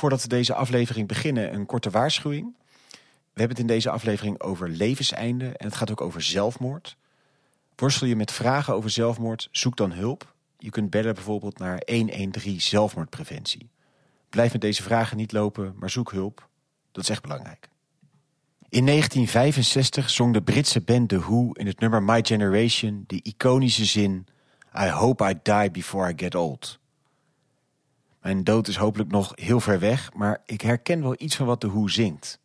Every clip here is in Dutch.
Voordat we deze aflevering beginnen, een korte waarschuwing. We hebben het in deze aflevering over levenseinde en het gaat ook over zelfmoord. Worstel je met vragen over zelfmoord, zoek dan hulp. Je kunt bellen bijvoorbeeld naar 113 zelfmoordpreventie. Blijf met deze vragen niet lopen, maar zoek hulp. Dat is echt belangrijk. In 1965 zong de Britse band The Who in het nummer My Generation de iconische zin I hope I die before I get old. Mijn dood is hopelijk nog heel ver weg, maar ik herken wel iets van wat The Who zingt.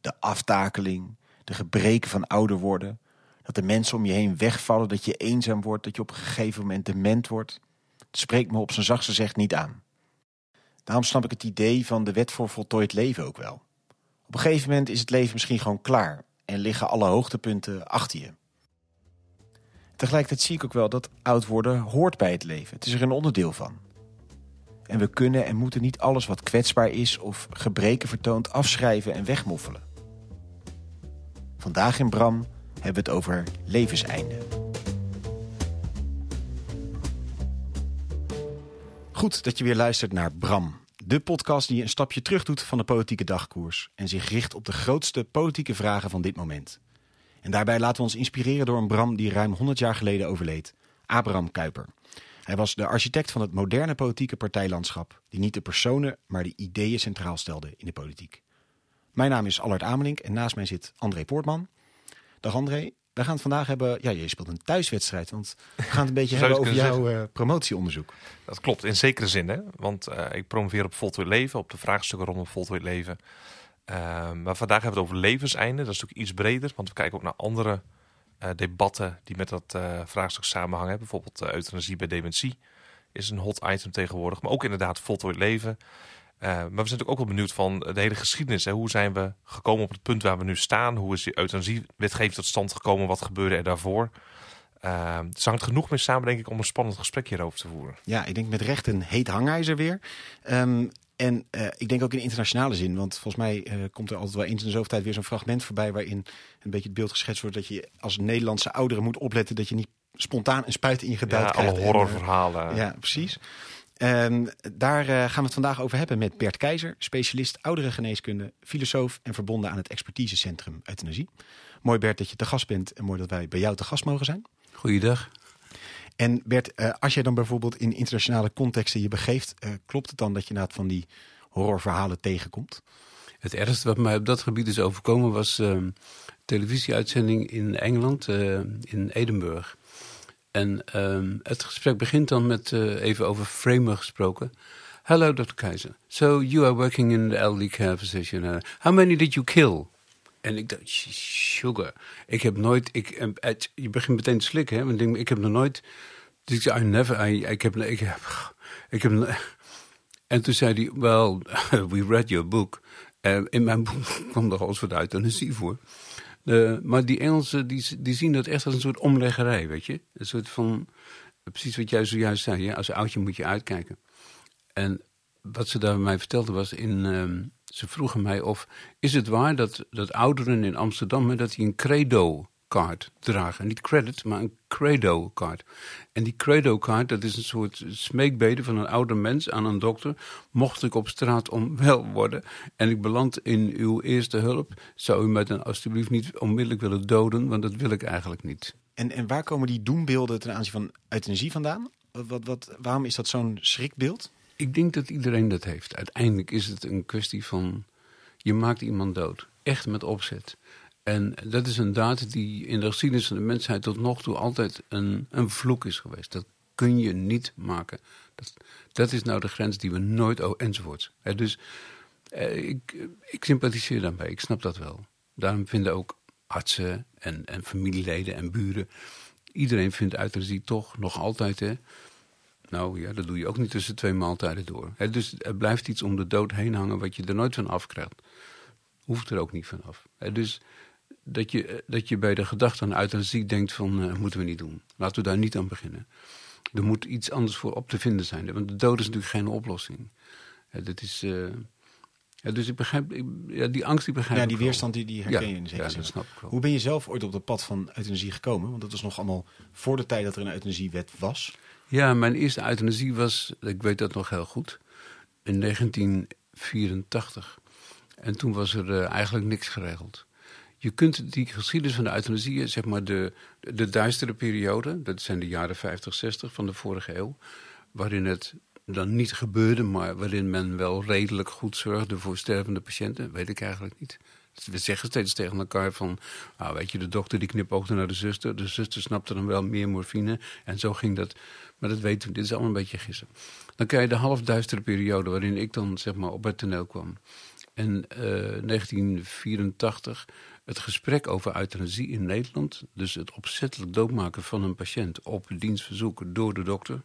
De aftakeling, de gebreken van ouder worden, dat de mensen om je heen wegvallen, dat je eenzaam wordt, dat je op een gegeven moment dement wordt. Het spreekt me op zijn zachtste zegt niet aan. Daarom snap ik het idee van de wet voor voltooid leven ook wel. Op een gegeven moment is het leven misschien gewoon klaar en liggen alle hoogtepunten achter je. Tegelijkertijd zie ik ook wel dat oud worden hoort bij het leven. Het is er een onderdeel van. En we kunnen en moeten niet alles wat kwetsbaar is of gebreken vertoont afschrijven en wegmoffelen. Vandaag in Bram hebben we het over levenseinde. Goed dat je weer luistert naar Bram, de podcast die een stapje terug doet van de politieke dagkoers en zich richt op de grootste politieke vragen van dit moment. En daarbij laten we ons inspireren door een Bram die ruim 100 jaar geleden overleed, Abraham Kuyper. Hij was de architect van het moderne politieke partijlandschap, die niet de personen, maar de ideeën centraal stelde in de politiek. Mijn naam is Allard Amelink en naast mij zit André Poortman. Dag André, we gaan het vandaag hebben. Ja, je speelt een thuiswedstrijd, want we gaan het een beetje hebben over jouw uh, promotieonderzoek. Dat klopt, in zekere zin. Hè? Want uh, ik promoveer op voltooid leven, op de vraagstukken rondom voltooid leven. Uh, maar vandaag hebben we het over levenseinde. Dat is natuurlijk iets breder, want we kijken ook naar andere debatten die met dat vraagstuk samenhangen. Bijvoorbeeld euthanasie bij dementie is een hot item tegenwoordig. Maar ook inderdaad voltooid leven. Maar we zijn natuurlijk ook wel benieuwd van de hele geschiedenis. Hè. Hoe zijn we gekomen op het punt waar we nu staan? Hoe is die euthanasiewetgeving tot stand gekomen? Wat gebeurde er daarvoor? Uh, het genoeg mee samen, denk ik, om een spannend gesprek hierover te voeren. Ja, ik denk met recht een heet hangijzer weer. Um, en uh, ik denk ook in internationale zin, want volgens mij uh, komt er altijd wel eens in de zoveel tijd weer zo'n fragment voorbij waarin een beetje het beeld geschetst wordt dat je als Nederlandse ouderen moet opletten dat je niet spontaan een spuit in je geduid ja, krijgt. alle horrorverhalen. En, ja, precies. Um, daar uh, gaan we het vandaag over hebben met Bert Keizer, specialist ouderengeneeskunde, filosoof en verbonden aan het expertisecentrum euthanasie. Mooi Bert dat je te gast bent en mooi dat wij bij jou te gast mogen zijn. Goeiedag. En Bert, uh, als jij dan bijvoorbeeld in internationale contexten je begeeft, uh, klopt het dan dat je na van die horrorverhalen tegenkomt? Het ergste wat mij op dat gebied is overkomen was uh, televisieuitzending in Engeland, in Edinburgh. En um, het gesprek begint dan met even over Framer gesproken. Hello, Dr. Keizer. So you are working in the elderly care. Uh, how many did you kill? En ik dacht, sugar. Ik heb nooit, ik, het, je begint meteen te slikken, hè? Want ik heb nog nooit, dus ik zei, I never, I, ik heb, ik heb, ik heb, en toen zei hij, well, we read your book. Uh, in mijn boek kwam er alles wat euthanasie voor. Maar die Engelsen die, die zien dat echt als een soort omleggerij, weet je. Een soort van, precies wat jij zojuist zei, ja? als oudje moet je uitkijken. En wat ze daar mij vertelde was, in, uh, ze vroegen mij of, is het waar dat, dat ouderen in Amsterdam, dat die een credo card dragen. Niet credit, maar een credo card. En die credo card, dat is een soort smeekbede van een ouder mens aan een dokter. Mocht ik op straat onwel worden en ik beland in uw eerste hulp, zou u mij dan alstublieft niet onmiddellijk willen doden, want dat wil ik eigenlijk niet. En, en waar komen die doembeelden ten aanzien van euthanasie vandaan? Wat, wat, waarom is dat zo'n schrikbeeld? Ik denk dat iedereen dat heeft. Uiteindelijk is het een kwestie van, je maakt iemand dood. Echt met opzet. En dat is een daad die in de geschiedenis van de mensheid tot nog toe altijd een, een vloek is geweest. Dat kun je niet maken. Dat, dat is nou de grens die we nooit, oh, enzovoorts. He, dus eh, ik, ik sympathiseer daarbij, ik snap dat wel. Daarom vinden ook artsen en, en familieleden en buren, iedereen vindt euthanasie toch nog altijd, hè, nou ja, dat doe je ook niet tussen twee maaltijden door. He, dus er blijft iets om de dood heen hangen wat je er nooit van afkrijgt. Hoeft er ook niet van af. He, dus dat je, dat je bij de gedachte aan euthanasie denkt van, uh, moeten we niet doen. Laten we daar niet aan beginnen. Er moet iets anders voor op te vinden zijn. Want de dood is natuurlijk geen oplossing. Dat is... Uh, ja, dus ik begrijp, ik, ja, die angst die begrijp Ja, die weerstand die, die herken je in zekere ja, zin. dat snap ik wel. Hoe ben je zelf ooit op het pad van euthanasie gekomen? Want dat was nog allemaal voor de tijd dat er een euthanasiewet was. Ja, mijn eerste euthanasie was, ik weet dat nog heel goed, in 84. En toen was er eh, eigenlijk niks geregeld. Je kunt die geschiedenis van de euthanasie, zeg maar de, de duistere periode, dat zijn de jaren 50, 60 van de vorige eeuw, waarin het dan niet gebeurde, maar waarin men wel redelijk goed zorgde voor stervende patiënten, weet ik eigenlijk niet. We zeggen steeds tegen elkaar van, nou, weet je, de dokter die knipoogde naar de zuster, de zuster snapte dan wel meer morfine en zo ging dat. Maar dat weten we, dit is allemaal een beetje gissen. Dan krijg je de halfduistere periode waarin ik dan zeg maar op het toneel kwam. En uh, 1984 het gesprek over euthanasie in Nederland, dus het opzettelijk doodmaken van een patiënt op dienstverzoek door de dokter,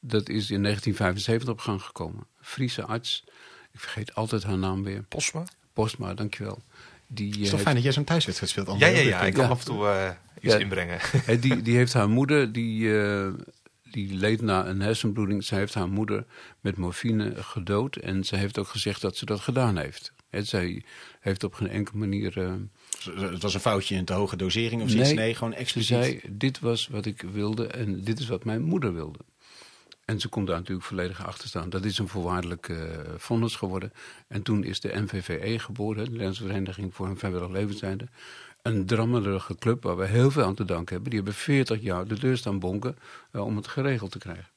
dat is in 1975 op gang gekomen. Friese arts, ik vergeet altijd haar naam weer. Posma? Postma, dankjewel. Die, het is toch fijn dat jij zo'n thuiswedstrijd speelt? Ja, ja, ja, ik kan af en toe uh, iets inbrengen. Die, die heeft haar moeder, die, uh, die leed na een hersenbloeding. Zij heeft haar moeder met morfine gedood. En ze heeft ook gezegd dat ze dat gedaan heeft. He, zij heeft op geen enkele manier... Uh, het was een foutje in te hoge dosering of zoiets? Nee, nee, gewoon expliciet. Ze zei, dit was wat ik wilde en dit is wat mijn moeder wilde. En ze kon daar natuurlijk volledig achter staan. Dat is een voorwaardelijk uh, vonnis geworden. En toen is de NVVE geboren, de Nederlandse Vereniging voor een Vrijwillig Levenseinde. Een drammerige club waar we heel veel aan te danken hebben. Die hebben 40 jaar de deur staan bonken uh, om het geregeld te krijgen.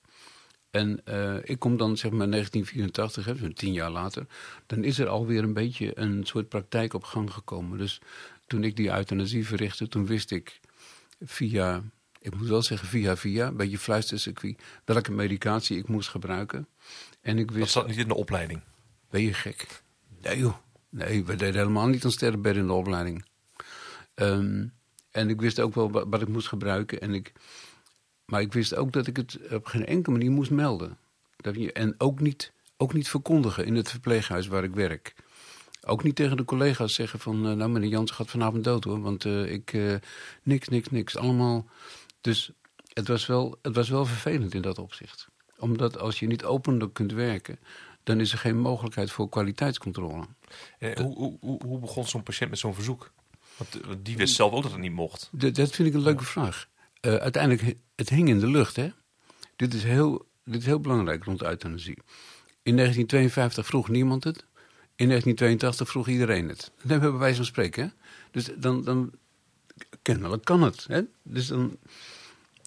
En uh, ik kom dan zeg maar 1984, hè, dus tien jaar later. Dan is er alweer een beetje een soort praktijk op gang gekomen. Dus toen ik die euthanasie verrichtte, toen wist ik via ik moet wel zeggen via via, een beetje fluistercircuit, welke medicatie ik moest gebruiken. En ik wist... Dat zat niet in de opleiding? Ben je gek? Nee joh, nee, we deden helemaal niet een sterrenbed in de opleiding. Um, en ik wist ook wel wat, ik moest gebruiken. En ik, maar ik wist ook dat ik het op geen enkele manier moest melden. En ook niet, ook niet verkondigen in het verpleeghuis waar ik werk. Ook niet tegen de collega's zeggen van... Uh, nou, meneer Jans gaat vanavond dood hoor. Want uh, ik... Uh, niks, niks, niks. Allemaal dus het was, wel, het was wel vervelend in dat opzicht. Omdat als je niet openlijk kunt werken, dan is er geen mogelijkheid voor kwaliteitscontrole. Eh, hoe, hoe, hoe, begon zo'n patiënt met zo'n verzoek? Want eh, die wist zelf ook dat het niet mocht. Dat, dat vind ik een leuke vraag. Uh, uiteindelijk, het hing in de lucht. Hè? Dit, is heel, dit is heel belangrijk rond euthanasie. In 1952 vroeg niemand het. In 1982 vroeg iedereen het. Dat hebben wijze van spreken. Hè? Dus dan, dan kennelijk kan het. Hè? Dus dan,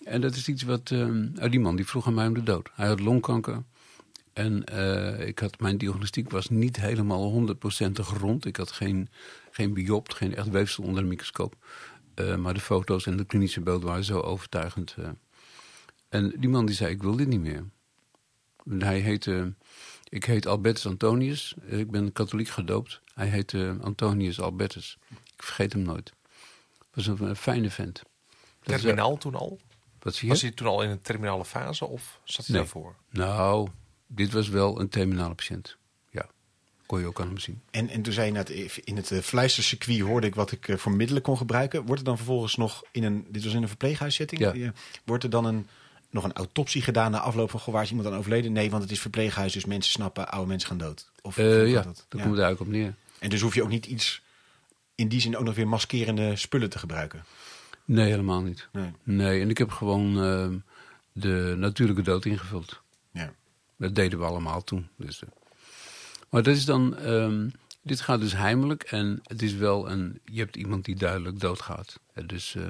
en dat is iets wat... Uh, die man die vroeg aan mij om de dood. Hij had longkanker. En uh, ik had, mijn diagnostiek was niet helemaal 100% rond. Ik had geen, geen biopt, geen echt weefsel onder de microscoop. Uh, maar de foto's en de klinische beelden waren zo overtuigend. Uh. En die man die zei, ik wil dit niet meer. En hij heette... Ik heet Albertus Antonius. Ik ben katholiek gedoopt. Hij heette Antonius Albertus. Ik vergeet hem nooit. Was een, een fijne vent. Terminaal toen al? Wat zie je? Was hij toen al in een terminale fase of zat hij nee. daarvoor? Nou, dit was wel een terminale patiënt. Ja, kon je ook aan hem zien. En, en toen zei je net, in het uh, fluistercircuit hoorde ik wat ik uh, voor middelen kon gebruiken. Wordt er dan vervolgens nog in een, dit was in een verpleeghuiszetting, ja. wordt er dan een, nog een autopsie gedaan na afloop van, goh, waar is iemand dan overleden? Nee, want het is verpleeghuis, dus mensen snappen, oude mensen gaan dood. Of, uh, ja, dat, dat komt er eigenlijk op neer. En dus hoef je ook niet iets, in die zin ook nog weer maskerende spullen te gebruiken? Nee, helemaal niet. Nee, nee en ik heb gewoon uh, de natuurlijke dood ingevuld. Ja. Dat deden we allemaal toen. Dus, uh. Maar dat is dan, um, dit gaat dus heimelijk en het is wel een, je hebt iemand die duidelijk doodgaat. Dus, uh,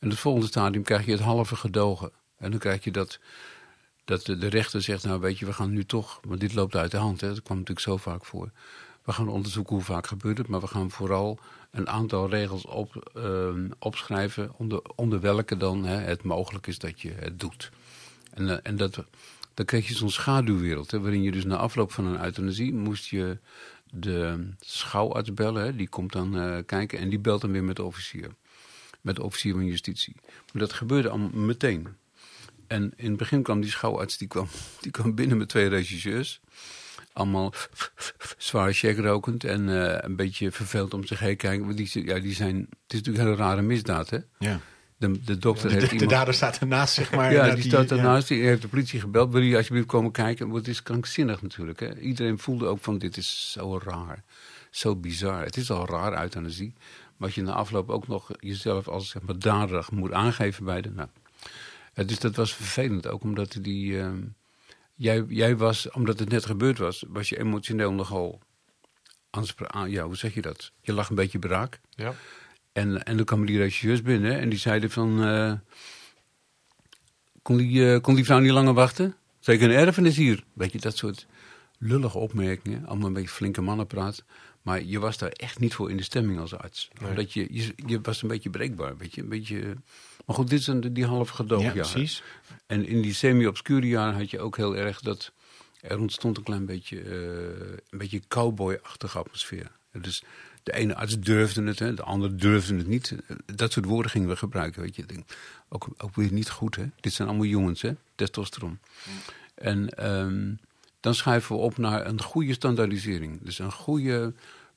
in het volgende stadium krijg je het halve gedogen. En dan krijg je dat, dat de, de rechter zegt, nou weet je, we gaan nu toch, want dit loopt uit de hand. Hè, dat kwam natuurlijk zo vaak voor. We gaan onderzoeken hoe vaak gebeurt het, maar we gaan vooral een aantal regels op, uh, opschrijven onder, onder welke dan hè, het mogelijk is dat je het doet. En, uh, en dat, dan kreeg je zo'n schaduwwereld, hè, waarin je dus na afloop van een euthanasie moest je de schouwarts bellen. Hè, die komt dan uh, kijken en die belt dan weer met de officier. Met de officier van justitie. Maar dat gebeurde allemaal meteen. En in het begin kwam die schouwarts, die kwam, die kwam binnen met twee regisseurs allemaal zwaar checkrokend en uh, een beetje verveeld om zich heen kijken. Die, ja, die zijn, het is natuurlijk een hele rare misdaad, hè? Ja. De, de dokter de, heeft de, iemand... dader staat ernaast, zeg maar. ja, die, staat ernaast. Die heeft de politie gebeld. Wil je alsjeblieft komen kijken? Want het is krankzinnig natuurlijk. Hè? Iedereen voelde ook van, dit is zo raar. Zo bizar. Het is al raar, euthanasie. Maar als je na afloop ook nog jezelf als zeg maar, moet aangeven bij de... Nou, dus dat was vervelend, ook omdat die... Uh, jij, jij was, omdat het net gebeurd was, was je emotioneel nogal aan, ja, hoe zeg je dat? Je lag een beetje braak. Ja. En, en dan kwamen die regisseurs binnen en die zeiden van... eh, kon, die, eh, kon die vrouw niet langer wachten? Zeker een erfenis hier. Weet je, dat soort lullige opmerkingen. Allemaal een beetje flinke mannenpraat. Maar je was daar echt niet voor in de stemming als arts. Nee. Omdat je, je, je was een beetje breekbaar. Weet je, een beetje, maar goed, dit is een, die half Ja, gedoogd precies. En in die semi-obscure jaren had je ook heel erg dat... Er ontstond een klein beetje, eh, een beetje cowboy-achtige atmosfeer. Dus de ene arts durfde het, hè, de andere durfde het niet. Dat soort woorden gingen we gebruiken, weet je. Ook, ook weer niet goed, hè. Dit zijn allemaal jongens, hè. Testosteron. En ehm, dan schuiven we op naar een goede standaardisering. Dus een goede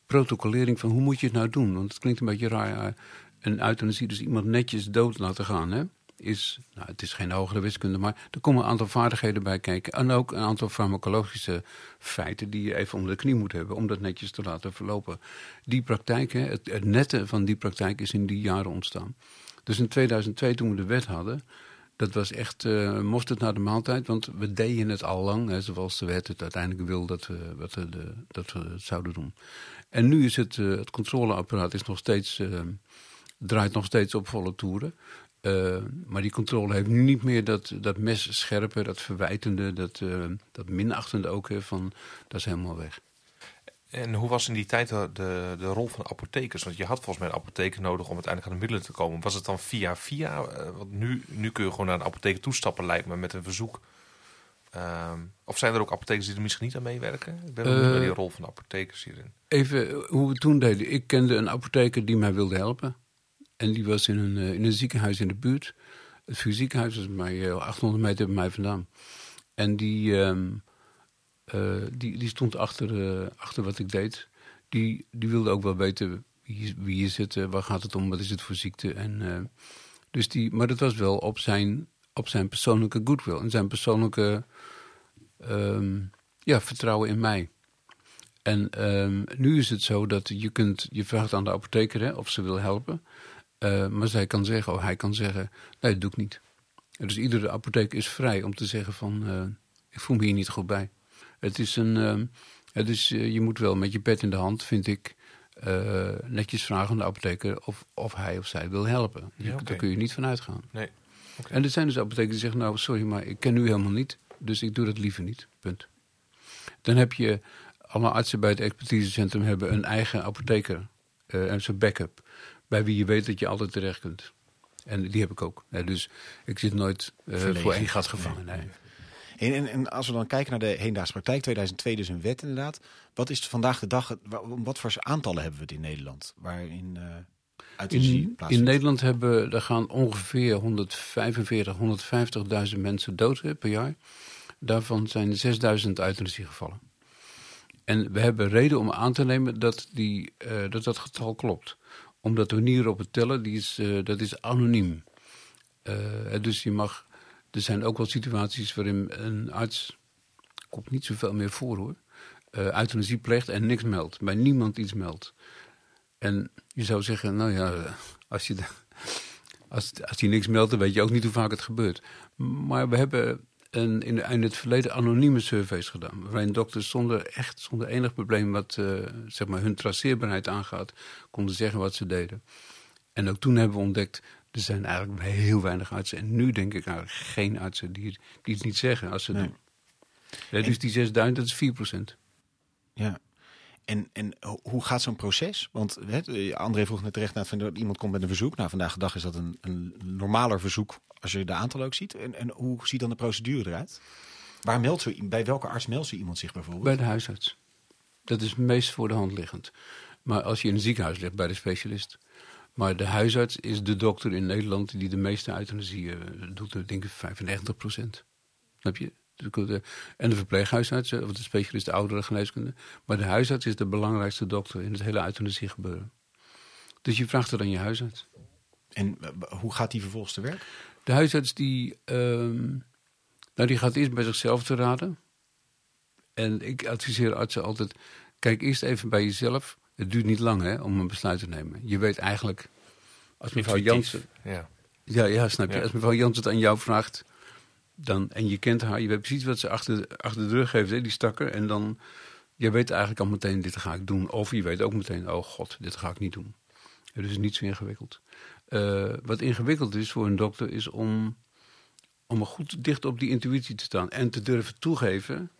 protocolering van hoe moet je het nou doen. Want het klinkt een beetje raar. Een euthanasie, dus iemand netjes dood laten gaan, hè. Is, nou, het is geen hogere wiskunde, maar er komen een aantal vaardigheden bij kijken. En ook een aantal farmacologische feiten die je even onder de knie moet hebben om dat netjes te laten verlopen. Die praktijk, hè, het, het nette van die praktijk is in die jaren ontstaan. Dus in 2002, toen we de wet hadden, dat was echt eh mosterd naar de maaltijd. Want we deden het al lang, hè, zoals de wet het uiteindelijk wil dat we, we, de, dat we het zouden doen. En nu is het, eh, het controleapparaat is nog steeds, eh, draait nog steeds op volle toeren. Eh, maar die controle heeft nu niet meer dat, dat mes scherpe, dat verwijtende, dat, eh, dat minachtende ook. Hè, van, dat is helemaal weg. En hoe was in die tijd de, de, de rol van apothekers? Want je had volgens mij een apotheker nodig om uiteindelijk aan de middelen te komen. Was het dan via via? Eh, Want nu, nu kun je gewoon naar een apotheker toestappen, lijkt me, met een verzoek. Ehm, of zijn er ook apothekers die er misschien niet aan meewerken? Ik ben benieuwd Eh, naar die rol van apothekers hierin. Even eh, hoe we toen deden. Ik kende een apotheker die mij wilde helpen. En die was in een, eh, in een ziekenhuis in de buurt. Het ziekenhuis is bij eh, 800 meter bij mij vandaan. En die, ehm, eh, die, die stond achter, eh, achter wat ik deed. Die, die wilde ook wel weten wie, wie het, eh, waar gaat het om, wat is het voor ziekte. En, dus die, maar dat was wel op zijn, op zijn persoonlijke goodwill. En zijn persoonlijke ehm, ja, vertrouwen in mij. En ehm, nu is het zo dat je kunt, je vraagt aan de apotheker hè, of ze wil helpen. Eh, maar zij kan zeggen, of hij kan zeggen, nee, dat doe ik niet. Dus iedere apotheker is vrij om te zeggen van, eh, ik voel me hier niet goed bij. Het is een, ehm, het is, eh, je moet wel met je pet in de hand, vind ik, netjes vragen aan de apotheker of, of hij of zij wil helpen. Ja. Daar kun je niet van uitgaan. Nee. En er zijn dus apothekers die zeggen, nou sorry, maar ik ken u helemaal niet. Dus ik doe dat liever niet. Punt. Dan heb je, alle artsen bij het expertisecentrum hebben een eigen apotheker. en zo'n backup. Bij wie je weet dat je altijd terecht kunt. En die heb ik ook. Ja, dus ik zit nooit eh, voor één gat gevangen. Nee. En, en, en als we dan kijken naar de hedendaagse praktijk, 2002 dus een wet inderdaad. Wat is vandaag de dag, wat voor aantallen hebben we het in Nederland? Waarin uh, euthanasie In, in? Nederland hebben, er gaan ongeveer 145, 150.000 mensen dood per jaar. Daarvan zijn 6000 euthanasiegevallen. En we hebben reden om aan te nemen dat die, eh, dat, dat getal klopt. Omdat de manier op het tellen, die is, eh, dat is anoniem. Eh, dus je mag, er zijn ook wel situaties waarin een arts, komt niet zoveel meer voor hoor, eh euthanasie pleegt en niks meldt. Bij niemand iets meldt. En je zou zeggen, nou ja, als je, als, als hij niks meldt, dan weet je ook niet hoe vaak het gebeurt. Maar we hebben een, in, in het verleden anonieme surveys gedaan. Waarin dokters zonder, echt zonder enig probleem wat eh, zeg maar hun traceerbaarheid aangaat, konden zeggen wat ze deden. En ook toen hebben we ontdekt, er zijn eigenlijk heel weinig artsen. En nu denk ik eigenlijk geen artsen die, die het niet zeggen als ze Nee. doen. Ja, dus die 6000, dat is 4 procent. Ja. En, en ho- hoe gaat zo'n proces? Want hè, André vroeg net terecht naar dat iemand komt met een verzoek. Nou, vandaag de dag is dat een, een normaler verzoek als je de aantal ook ziet. En, en hoe ziet dan de procedure eruit? Waar meldt i- bij welke arts meldt zo iemand zich bijvoorbeeld? Bij de huisarts. Dat is het meest voor de hand liggend. Maar als je in een ziekenhuis ligt, bij de specialist. Maar de huisarts is de dokter in Nederland die de meeste euthanasie eh, doet. Denk ik 95 procent. Snap je? En de verpleeghuisarts, eh, of de specialist de oudere geneeskunde. Maar de huisarts is de belangrijkste dokter in het hele euthanasie gebeuren. Dus je vraagt het aan je huisarts. En eh, hoe gaat die vervolgens te werk? De huisarts die, ehm, nou die gaat eerst bij zichzelf te raden. En ik adviseer artsen altijd, kijk eerst even bij jezelf. Het duurt niet lang hè, om een besluit te nemen. Je weet eigenlijk, als mevrouw. Jansen... Ja. Ja, ja, snap je. Ja. Als mevrouw Jansen het aan jou vraagt, Dan, en je kent haar, je weet precies wat ze achter, achter de rug heeft, hè, die stakker. En dan, je weet eigenlijk al meteen, dit ga ik doen. Of je weet ook meteen, oh god, dit ga ik niet doen. Het is niet zo ingewikkeld. Uh, wat ingewikkeld is voor een dokter, is om, om goed dicht op die intuïtie te staan. En te durven toegeven,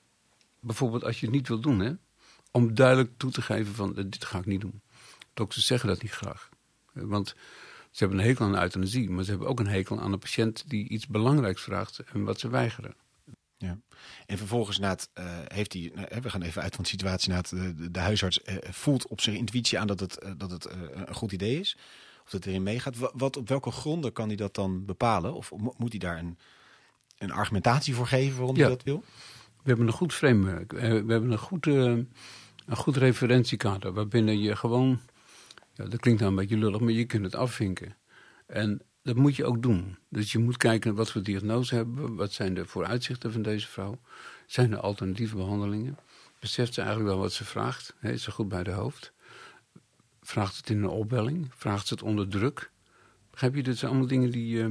bijvoorbeeld als je het niet wil doen, hè, om duidelijk toe te geven van, dit ga ik niet doen. Dokters zeggen dat niet graag. Want ze hebben een hekel aan euthanasie, maar ze hebben ook een hekel aan een patiënt die iets belangrijks vraagt en wat ze weigeren. Ja. En vervolgens na het, uh, heeft hij, uh, we gaan even uit van de situatie, na het, de, de huisarts uh, voelt op zijn intuïtie aan dat het, dat het een goed idee is. Of dat erin meegaat. Wat, op welke gronden kan hij dat dan bepalen? Of moet hij daar een, een argumentatie voor geven waarom hij dat wil? We hebben een goed framework. We hebben een goed, een goed referentiekader waarbinnen je gewoon dat klinkt nou een beetje lullig, maar je kunt het afvinken. En dat moet je ook doen. Dus je moet kijken wat voor diagnose hebben. Wat zijn de vooruitzichten van deze vrouw? Zijn er alternatieve behandelingen? Beseft ze eigenlijk wel wat ze vraagt? is ze goed bij de hoofd? Vraagt het in een opbelling? Vraagt ze het onder druk? Begrijp je? Dat zijn allemaal dingen die... Uh,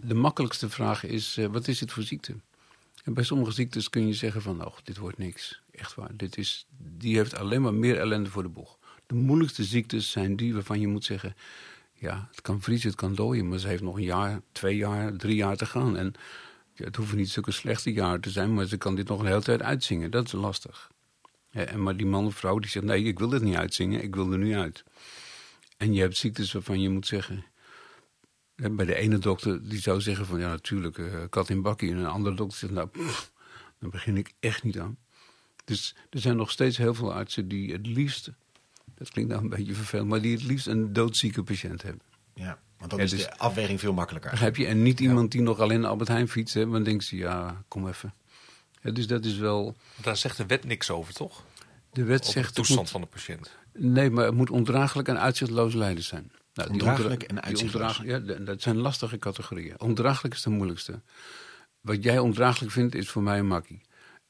de makkelijkste vraag is, uh, wat is het voor ziekte? En bij sommige ziektes kun je zeggen van, oh, dit wordt niks. Echt waar. Dit is, die heeft alleen maar meer ellende voor de boeg. De moeilijkste ziektes zijn die waarvan je moet zeggen... ja, het kan vriezen, het kan dooien... maar ze heeft nog een jaar, twee jaar, drie jaar te gaan. En het hoeven niet zulke slechte jaren te zijn... maar ze kan dit nog een hele tijd uitzingen. Dat is lastig. En maar die man of vrouw die zegt... nee, ik wil dit niet uitzingen, ik wil er nu uit. En je hebt ziektes waarvan je moet zeggen... Bij de ene dokter die zou zeggen van ja natuurlijk, uh, kat in bakkie. En een andere dokter zegt nou, dan begin ik echt niet aan. Dus er zijn nog steeds heel veel artsen die het liefst dat klinkt nou een beetje vervelend, maar die het liefst een doodzieke patiënt hebben. Ja, want dan is dus, de afweging veel makkelijker. Heb je, en niet iemand die nog alleen Albert Heijn fietst, hè, dan denkt ze, ja, kom even. Ja, dus dat is wel... Daar zegt de wet niks over, toch? De wet zegt... de toestand van de patiënt. Nee, maar het moet ondraaglijk en uitzichtloos lijden zijn. Nou, ondraaglijk en uitzichtloos. Ja, dat zijn lastige categorieën. Ondraaglijk is de moeilijkste. Wat jij ondraaglijk vindt, is voor mij een makkie.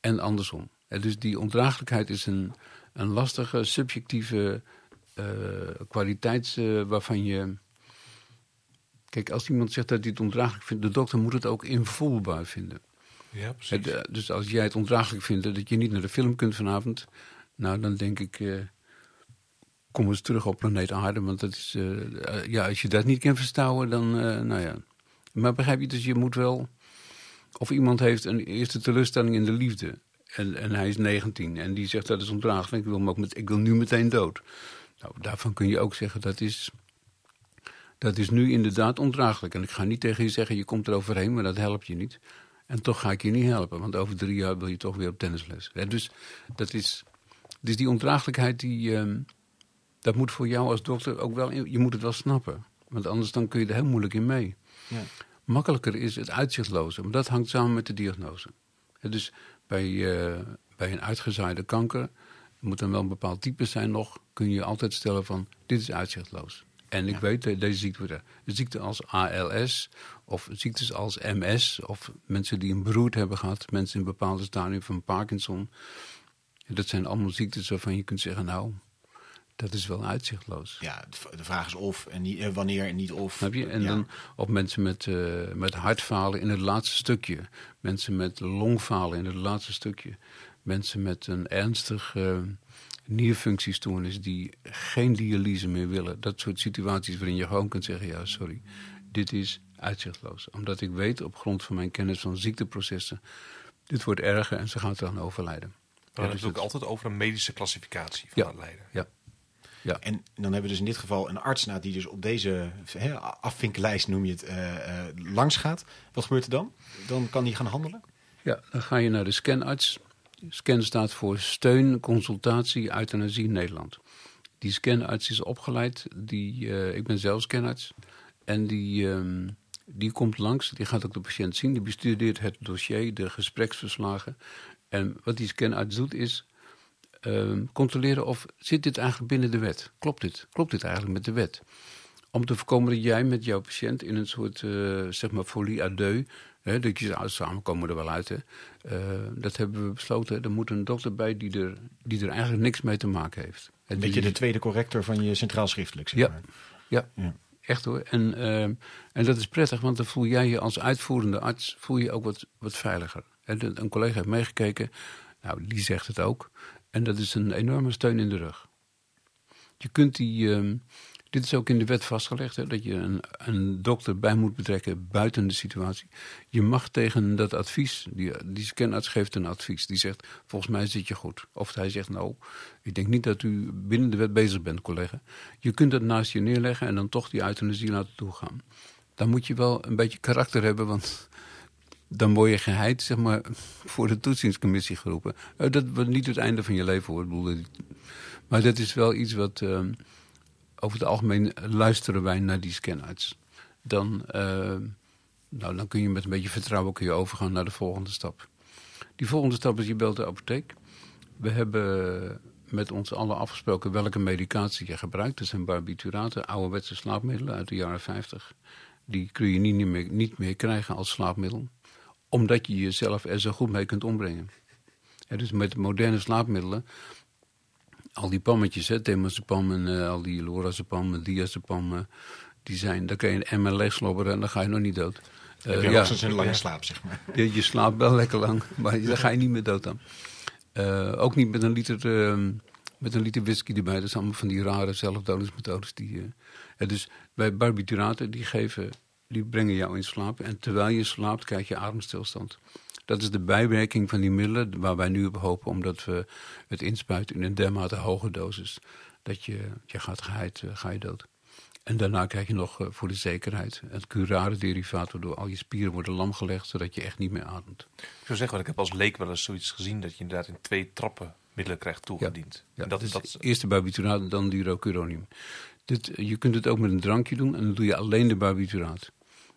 En andersom. dus die ondraaglijkheid is een een lastige, subjectieve uh, kwaliteit uh, waarvan je... Kijk, als iemand zegt dat hij het ondraaglijk vindt... de dokter moet het ook invoelbaar vinden. Ja, precies. Het, dus als jij het ondraaglijk vindt dat je niet naar de film kunt vanavond... nou, dan denk ik... Uh, kom eens terug op planeet Aarde. Want dat is, ja, als je dat niet kan verstouwen, dan... nou ja. Maar begrijp je, dus je moet wel... Of iemand heeft een eerste teleurstelling in de liefde... En, en hij is 19 en die zegt dat is ondraaglijk. Ik wil, ook met, ik wil nu meteen dood. Nou, daarvan kun je ook zeggen dat is, dat is nu inderdaad ondraaglijk. En ik ga niet tegen je zeggen je komt er overheen, maar dat helpt je niet. En toch ga ik je niet helpen, want over drie jaar wil je toch weer op tennisles. dus dat is, dus die ondraaglijkheid, die, uh, dat moet voor jou als dokter ook wel, je moet het wel snappen. Want anders dan kun je er heel moeilijk in mee. Ja. Makkelijker is het uitzichtloze, maar dat hangt samen met de diagnose. dus bij, uh, bij een uitgezaaide kanker, moet dan wel een bepaald type zijn nog, kun je altijd stellen van dit is uitzichtloos. En ik weet, deze ziekte, de ziekte als ALS of ziektes als MS of mensen die een broed hebben gehad, mensen in bepaalde stadium van Parkinson. Dat zijn allemaal ziektes waarvan je kunt zeggen, nou, dat is wel uitzichtloos. Ja, de vraag is of en niet, eh, wanneer en niet of. Heb je? En dan op mensen met, uh, met hartfalen in het laatste stukje. Mensen met longfalen in het laatste stukje. Mensen met een ernstig uh, nierfunctiestoornis die geen dialyse meer willen. Dat soort situaties waarin je gewoon kunt zeggen, ja sorry, dit is uitzichtloos. Omdat ik weet op grond van mijn kennis van ziekteprocessen, dit wordt erger en ze gaan eraan overlijden. Maar ja, dus het ook altijd over een medische klassificatie van ja, het lijden. Ja, ja. En dan hebben we dus in dit geval een arts nou, die dus op deze he, afvinkenlijst, noem je het, uh, uh, langs gaat. Wat gebeurt er dan? Dan kan die gaan handelen? Ja, dan ga je naar de scanarts. Scan staat voor Steun, Consultatie, Euthanasie Nederland. Die scanarts is opgeleid. Die, uh, ik ben zelf scanarts. En die, um, die komt langs, die gaat ook de patiënt zien. Die bestudeert het dossier, de gespreksverslagen. En wat die scanarts doet is uh, controleren of zit dit eigenlijk binnen de wet? Klopt dit? Klopt dit eigenlijk met de wet? Om te voorkomen dat jij met jouw patiënt in een soort uh, zeg maar folie à deux, hè, dat je ah, samen komen er wel uit. Hè. Uh, dat hebben we besloten. Er moet een dokter bij die er, die er eigenlijk niks mee te maken heeft. Een beetje de tweede corrector van je centraal schriftelijk. Zeg ja. Maar. ja. ja. Echt hoor. En, eh, en dat is prettig, want dan voel jij je als uitvoerende arts voel je ook wat, wat veiliger. En een collega heeft meegekeken, nou, die zegt het ook. En dat is een enorme steun in de rug. Je kunt die. ehm, dit is ook in de wet vastgelegd, hè, dat je een, een dokter bij moet betrekken buiten de situatie. Je mag tegen dat advies, die, die scanarts geeft een advies, die zegt: Volgens mij zit je goed. Of hij zegt: Nou, ik denk niet dat u binnen de wet bezig bent, collega. Je kunt dat naast je neerleggen en dan toch die euthanasie laten toegaan. Dan moet je wel een beetje karakter hebben, want dan word je geheid, zeg maar, voor de toetsingscommissie geroepen. Eh, dat wordt niet het einde van je leven hoor. Ik maar dat is wel iets wat. ehm, over het algemeen luisteren wij naar die scanarts. Dan, eh, nou, dan kun je met een beetje vertrouwen kun je overgaan naar de volgende stap. Die volgende stap is je belt de apotheek. We hebben met ons allen afgesproken welke medicatie je gebruikt. Dat zijn barbituraten, ouderwetse slaapmiddelen uit de jaren 50. Die kun je niet meer, niet meer krijgen als slaapmiddel. Omdat je jezelf er zo goed mee kunt ombrengen. Ja, dus met moderne slaapmiddelen al die pammetjes, temazepam en eh, al die lorazepam en diazepam, eh, die zijn, daar kun je een emmer leegslobberen en dan ga je nog niet dood. Eh, Heb je ja, hoogstens een lange slaap, zeg maar. je, je slaapt wel lekker lang, maar daar ga je niet meer dood dan. Eh, ook niet met een liter, eh, met een liter whisky erbij. Dat zijn allemaal van die rare zelfdodingsmethodes. Die, eh, eh, dus bij barbituraten, die, geven, die brengen jou in slaap. En terwijl je slaapt, krijg je ademstilstand. Dat is de bijwerking van die middelen waar wij nu op hopen, omdat we het inspuiten in een dermate hoge dosis. Dat je, je gaat geheid, eh, ga je dood. En daarna krijg je nog eh, voor de zekerheid het curare derivaat, waardoor al je spieren worden lamgelegd, zodat je echt niet meer ademt. Ik zou zeggen, want ik heb als leek wel eens zoiets gezien dat je inderdaad in twee trappen middelen krijgt toegediend. Ja, en dat, dus dat, eerst de barbituraat en dan durocuronium. Dit, je kunt het ook met een drankje doen en dan doe je alleen de barbituraat.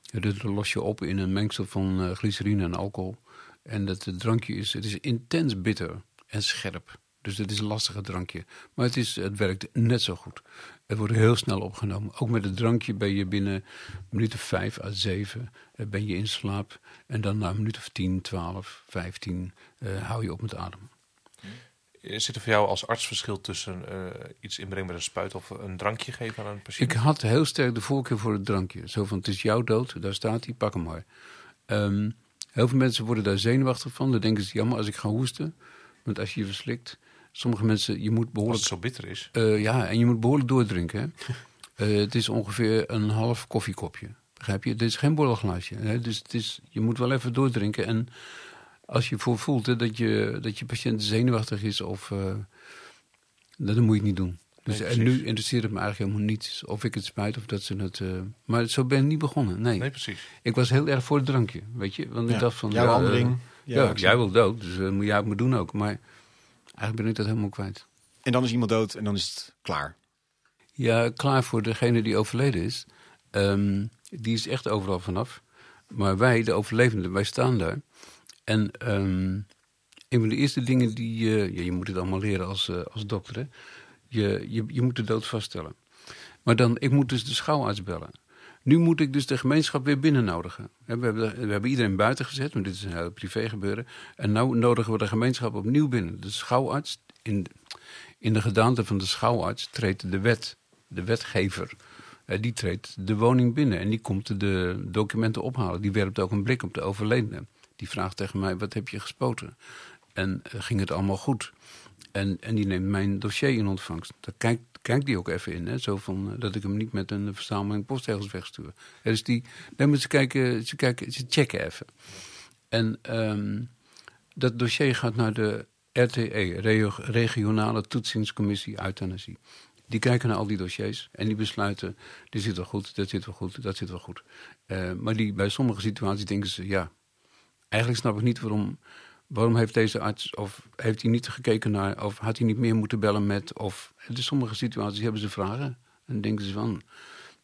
Dat los je op in een mengsel van eh, glycerine en alcohol. En dat eh, drankje is, het is intens bitter en scherp. Dus het is een lastige drankje. Maar het, is, het werkt net zo goed. Het wordt heel snel opgenomen. Ook met het drankje ben je binnen minuten vijf à zeven eh, ben je in slaap. En dan na een minuut of tien, twaalf, vijftien eh, hou je op met ademen. Zit er voor jou als arts verschil tussen eh, iets inbrengen met een spuit of een drankje geven aan een patiënt? Ik had heel sterk de voorkeur voor het drankje. Zo van, het is jouw dood, daar staat hij, pak hem maar. Ehm, heel veel mensen worden daar zenuwachtig van. Dan denken ze, jammer als ik ga hoesten. Want als je je verslikt... Sommige mensen, je moet Als behoorlijk... het zo bitter is. eh, ja, en je moet behoorlijk doordrinken. Eh, het is ongeveer een half koffiekopje. Begrijp je? Dit is geen borrelglaasje. Hè? Dus het is, je moet wel even doordrinken. En als je voor voelt hè, dat, je, dat je patiënt zenuwachtig is... Of, eh, dan moet je het niet doen. Dus, Nee, en nu interesseert het me eigenlijk helemaal niets. Of ik het spijt of dat ze het... eh, maar zo ben ik niet begonnen, nee. Nee, precies. Ik was heel erg voor het drankje, weet je. Want ik Ja, dacht van... jouw ja, handeling, eh, ja, actie. jij wil dood, dus dat moet jij ook maar doen ook. Maar eigenlijk ben ik dat helemaal kwijt. En dan is iemand dood en dan is het klaar. Ja, klaar voor degene die overleden is. Ehm, die is echt overal vanaf. Maar wij, de overlevenden, wij staan daar. En ehm, een van de eerste dingen die... eh, ja, je moet het allemaal leren als, eh, als dokter, hè. Je, je, je moet de dood vaststellen. Maar dan, ik moet dus de schouwarts bellen. Nu moet ik dus de gemeenschap weer binnennodigen. We hebben, we hebben iedereen buiten gezet, want dit is een heel privé gebeuren. En nu nodigen we de gemeenschap opnieuw binnen. De schouwarts, in, in de gedaante van de schouwarts treedt de wet, de wetgever. Die treedt de woning binnen en die komt de documenten ophalen. Die werpt ook een blik op de overledene. Die vraagt tegen mij, wat heb je gespoten? En eh, ging het allemaal goed? En, en die neemt mijn dossier in ontvangst. Daar kijkt, kijkt die ook even in. Hè? Zo van, eh, dat ik hem niet met een verzameling postzegels wegstuur. Dus die, nee, maar ze, kijken, ze, kijken, ze checken even. En ehm, dat dossier gaat naar de RTE, Regio- Regionale Toetsingscommissie Euthanasie. Die kijken naar al die dossiers en die besluiten: dit zit wel goed, dat zit wel goed, dat zit wel goed. Eh, maar die, bij sommige situaties denken ze: ja, eigenlijk snap ik niet waarom. Waarom heeft deze arts, of heeft hij niet gekeken naar, of had hij niet meer moeten bellen met, of in sommige situaties hebben ze vragen. En denken ze van,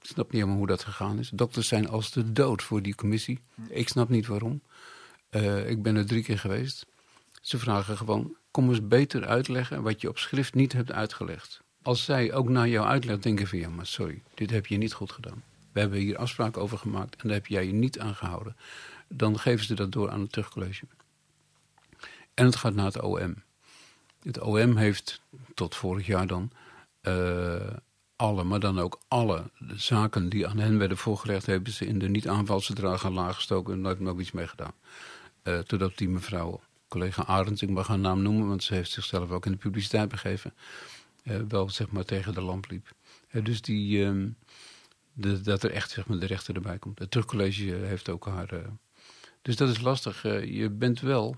ik snap niet helemaal hoe dat gegaan is. Dokters zijn als de dood voor die commissie. Ik snap niet waarom. Eh, ik ben er drie keer geweest. Ze vragen gewoon, kom eens beter uitleggen wat je op schrift niet hebt uitgelegd. Als zij ook naar jouw uitleg denken van, ja maar sorry, dit heb je niet goed gedaan. We hebben hier afspraken over gemaakt en daar heb jij je niet aan gehouden. Dan geven ze dat door aan het terugcollege. En het gaat naar het OM. Het OM heeft tot vorig jaar dan eh, alle, maar dan ook alle zaken die aan hen werden voorgelegd, hebben ze in de niet-aanvalsverdragen laag gestoken en nooit nog iets mee gedaan. Uh, totdat die mevrouw, collega Arends, ik mag haar naam noemen, want ze heeft zichzelf ook in de publiciteit begeven, uh, wel zeg maar tegen de lamp liep. Dus die, ehm, de, dat er echt zeg maar, de rechter erbij komt. Het terugcollege heeft ook haar. Dus dat is lastig. je bent wel.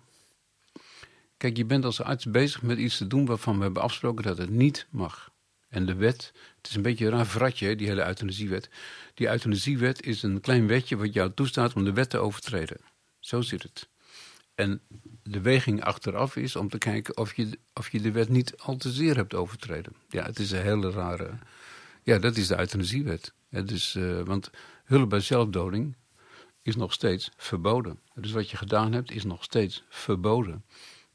Kijk, je bent als arts bezig met iets te doen waarvan we hebben afgesproken dat het niet mag. En de wet, het is een beetje een raar vratje, die hele euthanasiewet. Die euthanasiewet is een klein wetje wat jou toestaat om de wet te overtreden. Zo zit het. En de weging achteraf is om te kijken of je, of je de wet niet al te zeer hebt overtreden. Ja, het is een hele rare. Ja, dat is de euthanasiewet. dus, want hulp bij zelfdoding is nog steeds verboden. Dus wat je gedaan hebt is nog steeds verboden.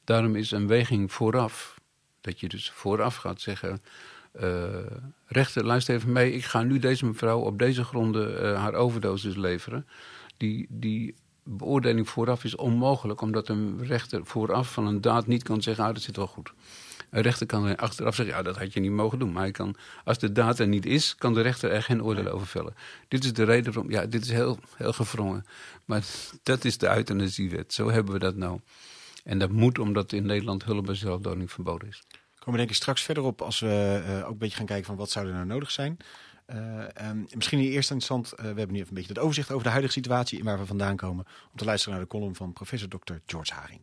Daarom is een weging vooraf, dat je dus vooraf gaat zeggen: uh, rechter, luister even mee. Ik ga nu deze mevrouw op deze gronden uh, haar overdosis leveren. Die, die beoordeling vooraf is onmogelijk, omdat een rechter vooraf van een daad niet kan zeggen: ah, dat zit wel goed. Een rechter kan achteraf zeggen: ja, dat had je niet mogen doen. Maar hij kan, als de daad er niet is, kan de rechter er geen oordeel over vellen. Dit is de reden waarom. Ja, dit is heel, heel gevrongen. Maar dat is de euthanasiewet. Zo hebben we dat nou. En dat moet omdat in Nederland hulp bij zelfdoding verboden is komen we denk ik straks verder op als we uh, ook een beetje gaan kijken van wat zou er nou nodig zijn. Uh, um, misschien in eerste instantie, uh, we hebben nu even een beetje het overzicht over de huidige situatie en waar we vandaan komen. Om te luisteren naar de column van professor Dr. George Haring.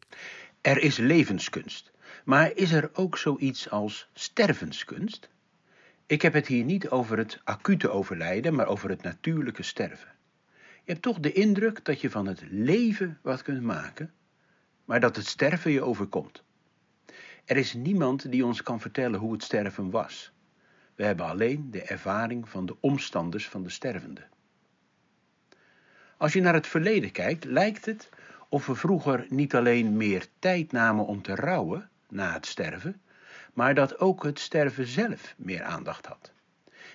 Er is levenskunst. Maar is er ook zoiets als stervenskunst? Ik heb het hier niet over het acute overlijden, maar over het natuurlijke sterven. Je hebt toch de indruk dat je van het leven wat kunt maken, maar dat het sterven je overkomt. Er is niemand die ons kan vertellen hoe het sterven was. We hebben alleen de ervaring van de omstanders van de stervende. Als je naar het verleden kijkt, lijkt het of we vroeger niet alleen meer tijd namen om te rouwen na het sterven, maar dat ook het sterven zelf meer aandacht had.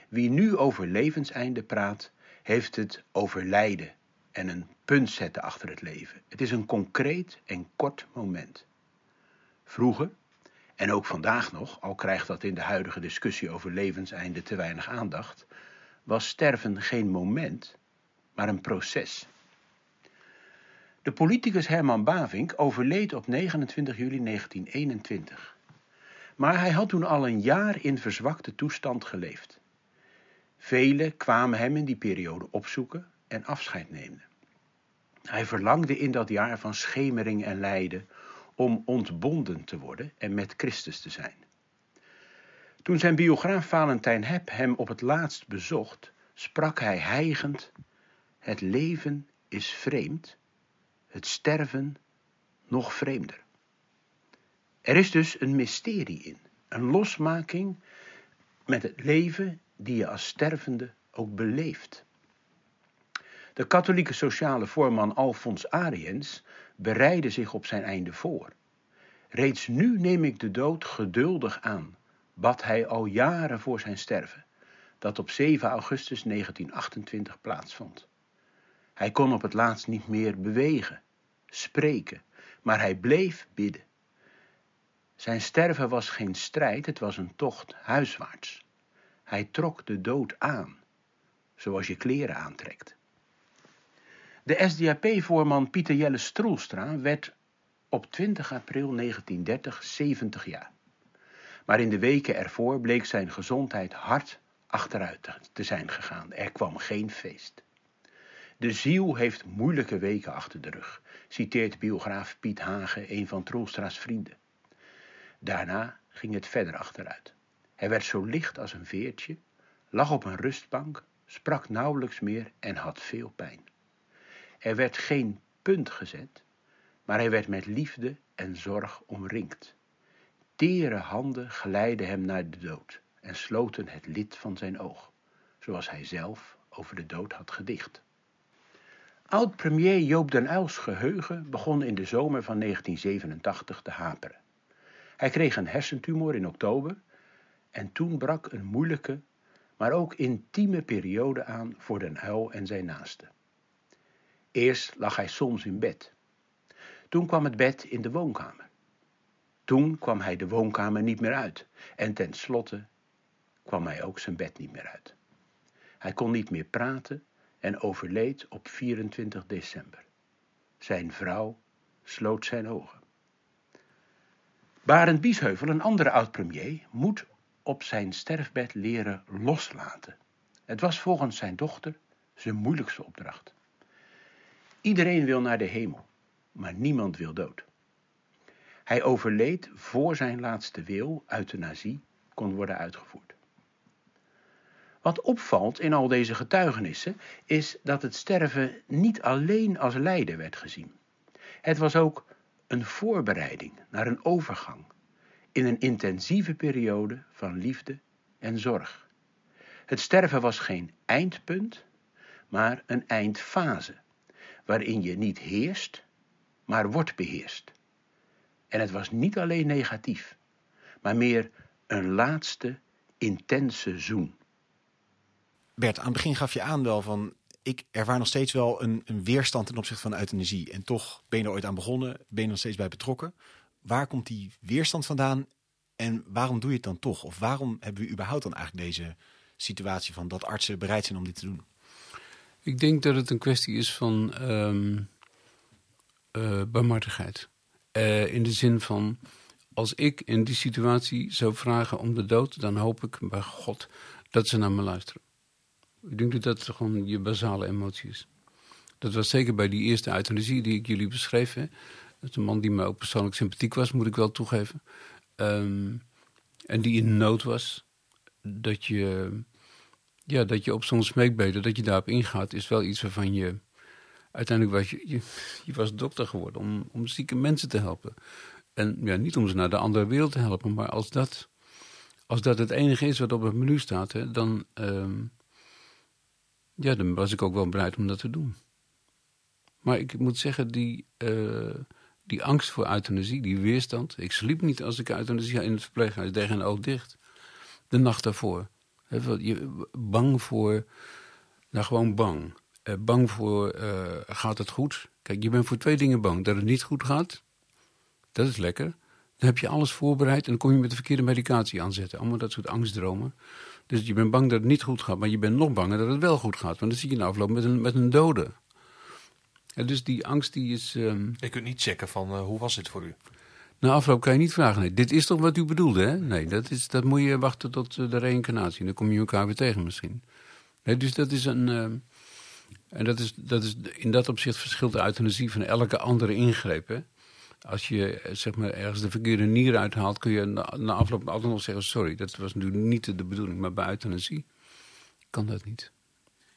Wie nu over levenseinde praat, heeft het over lijden en een punt zetten achter het leven. Het is een concreet en kort moment. Vroeger, en ook vandaag nog, al krijgt dat in de huidige discussie over levenseinde te weinig aandacht, was sterven geen moment, maar een proces. De politicus Herman Bavink overleed op 29 juli 1921. Maar hij had toen al een jaar in verzwakte toestand geleefd. Velen kwamen hem in die periode opzoeken en afscheid nemen. Hij verlangde in dat jaar van schemering en lijden om ontbonden te worden en met Christus te zijn. Toen zijn biograaf Valentijn Hepp hem op het laatst bezocht, sprak hij hijgend: Het leven is vreemd, het sterven nog vreemder. Er is dus een mysterie in, een losmaking met het leven die je als stervende ook beleeft. De katholieke sociale voorman Alfons Ariens bereidde zich op zijn einde voor. Reeds nu neem ik de dood geduldig aan, bad hij al jaren voor zijn sterven, dat op 7 augustus 1928 plaatsvond. Hij kon op het laatst niet meer bewegen, spreken, maar hij bleef bidden. Zijn sterven was geen strijd, het was een tocht huiswaarts. Hij trok de dood aan, zoals je kleren aantrekt. De SDAP-voorman Pieter Jelle Stroelstra werd op 20 april 1930 70 jaar. Maar in de weken ervoor bleek zijn gezondheid hard achteruit te zijn gegaan. Er kwam geen feest. De ziel heeft moeilijke weken achter de rug, citeert biograaf Piet Hagen, een van Troelstra's vrienden. Daarna ging het verder achteruit. Hij werd zo licht als een veertje, lag op een rustbank, sprak nauwelijks meer en had veel pijn. Er werd geen punt gezet, maar hij werd met liefde en zorg omringd. Tere handen geleidden hem naar de dood en sloten het lid van zijn oog, zoals hij zelf over de dood had gedicht. Oud-premier Joop den Uyls geheugen begon in de zomer van 1987 te haperen. Hij kreeg een hersentumor in oktober en toen brak een moeilijke, maar ook intieme periode aan voor den Uyl en zijn naasten. Eerst lag hij soms in bed. Toen kwam het bed in de woonkamer. Toen kwam hij de woonkamer niet meer uit. En tenslotte kwam hij ook zijn bed niet meer uit. Hij kon niet meer praten en overleed op 24 december. Zijn vrouw sloot zijn ogen. Barend Biesheuvel, een andere oud-premier, moet op zijn sterfbed leren loslaten. Het was volgens zijn dochter zijn moeilijkste opdracht. Iedereen wil naar de hemel, maar niemand wil dood. Hij overleed voor zijn laatste wil, euthanasie, kon worden uitgevoerd. Wat opvalt in al deze getuigenissen is dat het sterven niet alleen als lijden werd gezien. Het was ook een voorbereiding naar een overgang in een intensieve periode van liefde en zorg. Het sterven was geen eindpunt, maar een eindfase, waarin je niet heerst, maar wordt beheerst. En het was niet alleen negatief, maar meer een laatste intense zoen. Bert, aan het begin gaf je aan wel van... ik ervaar nog steeds wel een, een weerstand ten opzichte van euthanasie. En toch ben je er ooit aan begonnen, ben je nog steeds bij betrokken. Waar komt die weerstand vandaan en waarom doe je het dan toch? Of waarom hebben we überhaupt dan eigenlijk deze situatie van dat artsen bereid zijn om dit te doen? Ik denk dat het een kwestie is van um, barmhartigheid. Uh, in de zin van, als ik in die situatie zou vragen om de dood, dan hoop ik bij God dat ze naar me luisteren. Ik denk dat dat gewoon je basale emotie is. Dat was zeker bij die eerste euthanasie die ik jullie beschreef. Hè. Dat is een man die me ook persoonlijk sympathiek was, moet ik wel toegeven. Um, en die in nood was. Dat je, ja, dat je op zo'n smeekbeden, dat je daarop ingaat, is wel iets waarvan je... Uiteindelijk was je, je, je was dokter geworden om, om zieke mensen te helpen. En ja, niet om ze naar de andere wereld te helpen, maar als dat, als dat het enige is wat op het menu staat, hè, dan, um, ja, dan was ik ook wel bereid om dat te doen. Maar ik moet zeggen, die, uh, die angst voor euthanasie, die weerstand. Ik sliep niet als ik euthanasie in het verpleeghuis tegen oog dicht. De nacht daarvoor. Je, bang voor, nou gewoon bang. Uh, bang voor, uh, gaat het goed? Kijk, je bent voor twee dingen bang. Dat het niet goed gaat, dat is lekker. Dan heb je alles voorbereid en dan kom je met de verkeerde medicatie aanzetten. Allemaal dat soort angstdromen. Dus je bent bang dat het niet goed gaat, maar je bent nog banger dat het wel goed gaat. Want dan zie je na afloop met een, met een dode. Dus die angst die is... Um... Je kunt niet checken van uh, hoe was dit voor u? Na afloop kan je niet vragen, nee, dit is toch wat u bedoelde, hè? Nee, dat, is, dat moet je wachten tot uh, de reïncarnatie. Dan kom je elkaar weer tegen misschien. Nee, dus dat is een... Uh, en dat is, dat is in dat opzicht verschilt de euthanasie van elke andere ingreep, hè? Als je zeg maar, ergens de verkeerde nier uithaalt, kun je na, na afloop altijd nog zeggen: Sorry, dat was natuurlijk niet de bedoeling. Maar bij euthanasie kan dat niet.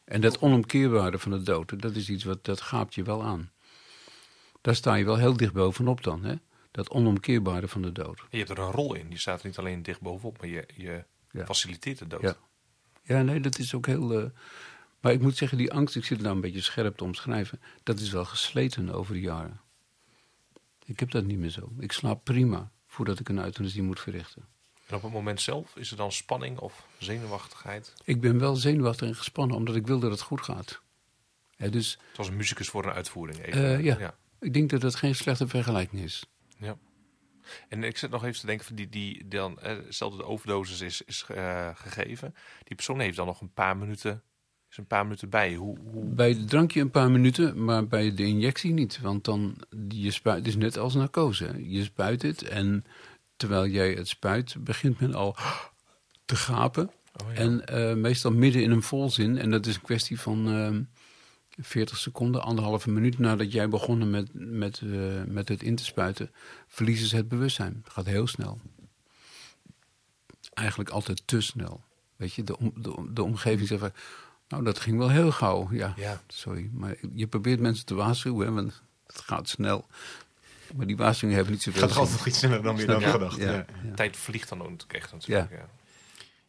En dat onomkeerbare van de dood, dat is iets wat dat gaapt je wel aan. Daar sta je wel heel dicht bovenop dan, hè? Dat onomkeerbare van de dood. je hebt er een rol in. Je staat er niet alleen dicht bovenop, maar je, je ja. faciliteert de dood. Ja. ja, nee, dat is ook heel. Uh... Maar ik moet zeggen, die angst, ik zit nou een beetje scherp te omschrijven, dat is wel gesleten over de jaren. Ik heb dat niet meer zo. Ik slaap prima voordat ik een euthanasie moet verrichten. En op het moment zelf, is er dan spanning of zenuwachtigheid? Ik ben wel zenuwachtig en gespannen, omdat ik wil dat het goed gaat. Ja, dus, het was een muzikus voor een uitvoering. Even. Uh, ja. ja. ik denk dat dat geen slechte vergelijking is. Ja. En ik zit nog even te denken, die, die dan, stel dat de overdosis is, is uh, gegeven. Die persoon heeft dan nog een paar minuten, is een paar minuten bij. Hoe, hoe... Bij het drankje een paar minuten, maar bij de injectie niet. Want dan, je spuit, het is net als narcose. Je spuit het en terwijl jij het spuit, begint men al te gapen. Oh, ja. En uh, meestal midden in een volzin. En dat is een kwestie van uh, ehm, 40 seconden, anderhalve minuut nadat jij begonnen met, met, uh, met het in te spuiten, verliezen ze het bewustzijn. Het gaat heel snel. Eigenlijk altijd te snel. Weet je, de, om, de, de omgeving zegt van, nou dat ging wel heel gauw. Ja, ja, sorry. Maar je probeert mensen te waarschuwen, want het gaat snel. Maar die waarschuwingen hebben niet zoveel Het gaat altijd nog iets sneller dan weer dan ja, gedacht. ja, Ja. ja. Tijd vliegt dan ook echt natuurlijk. Ja.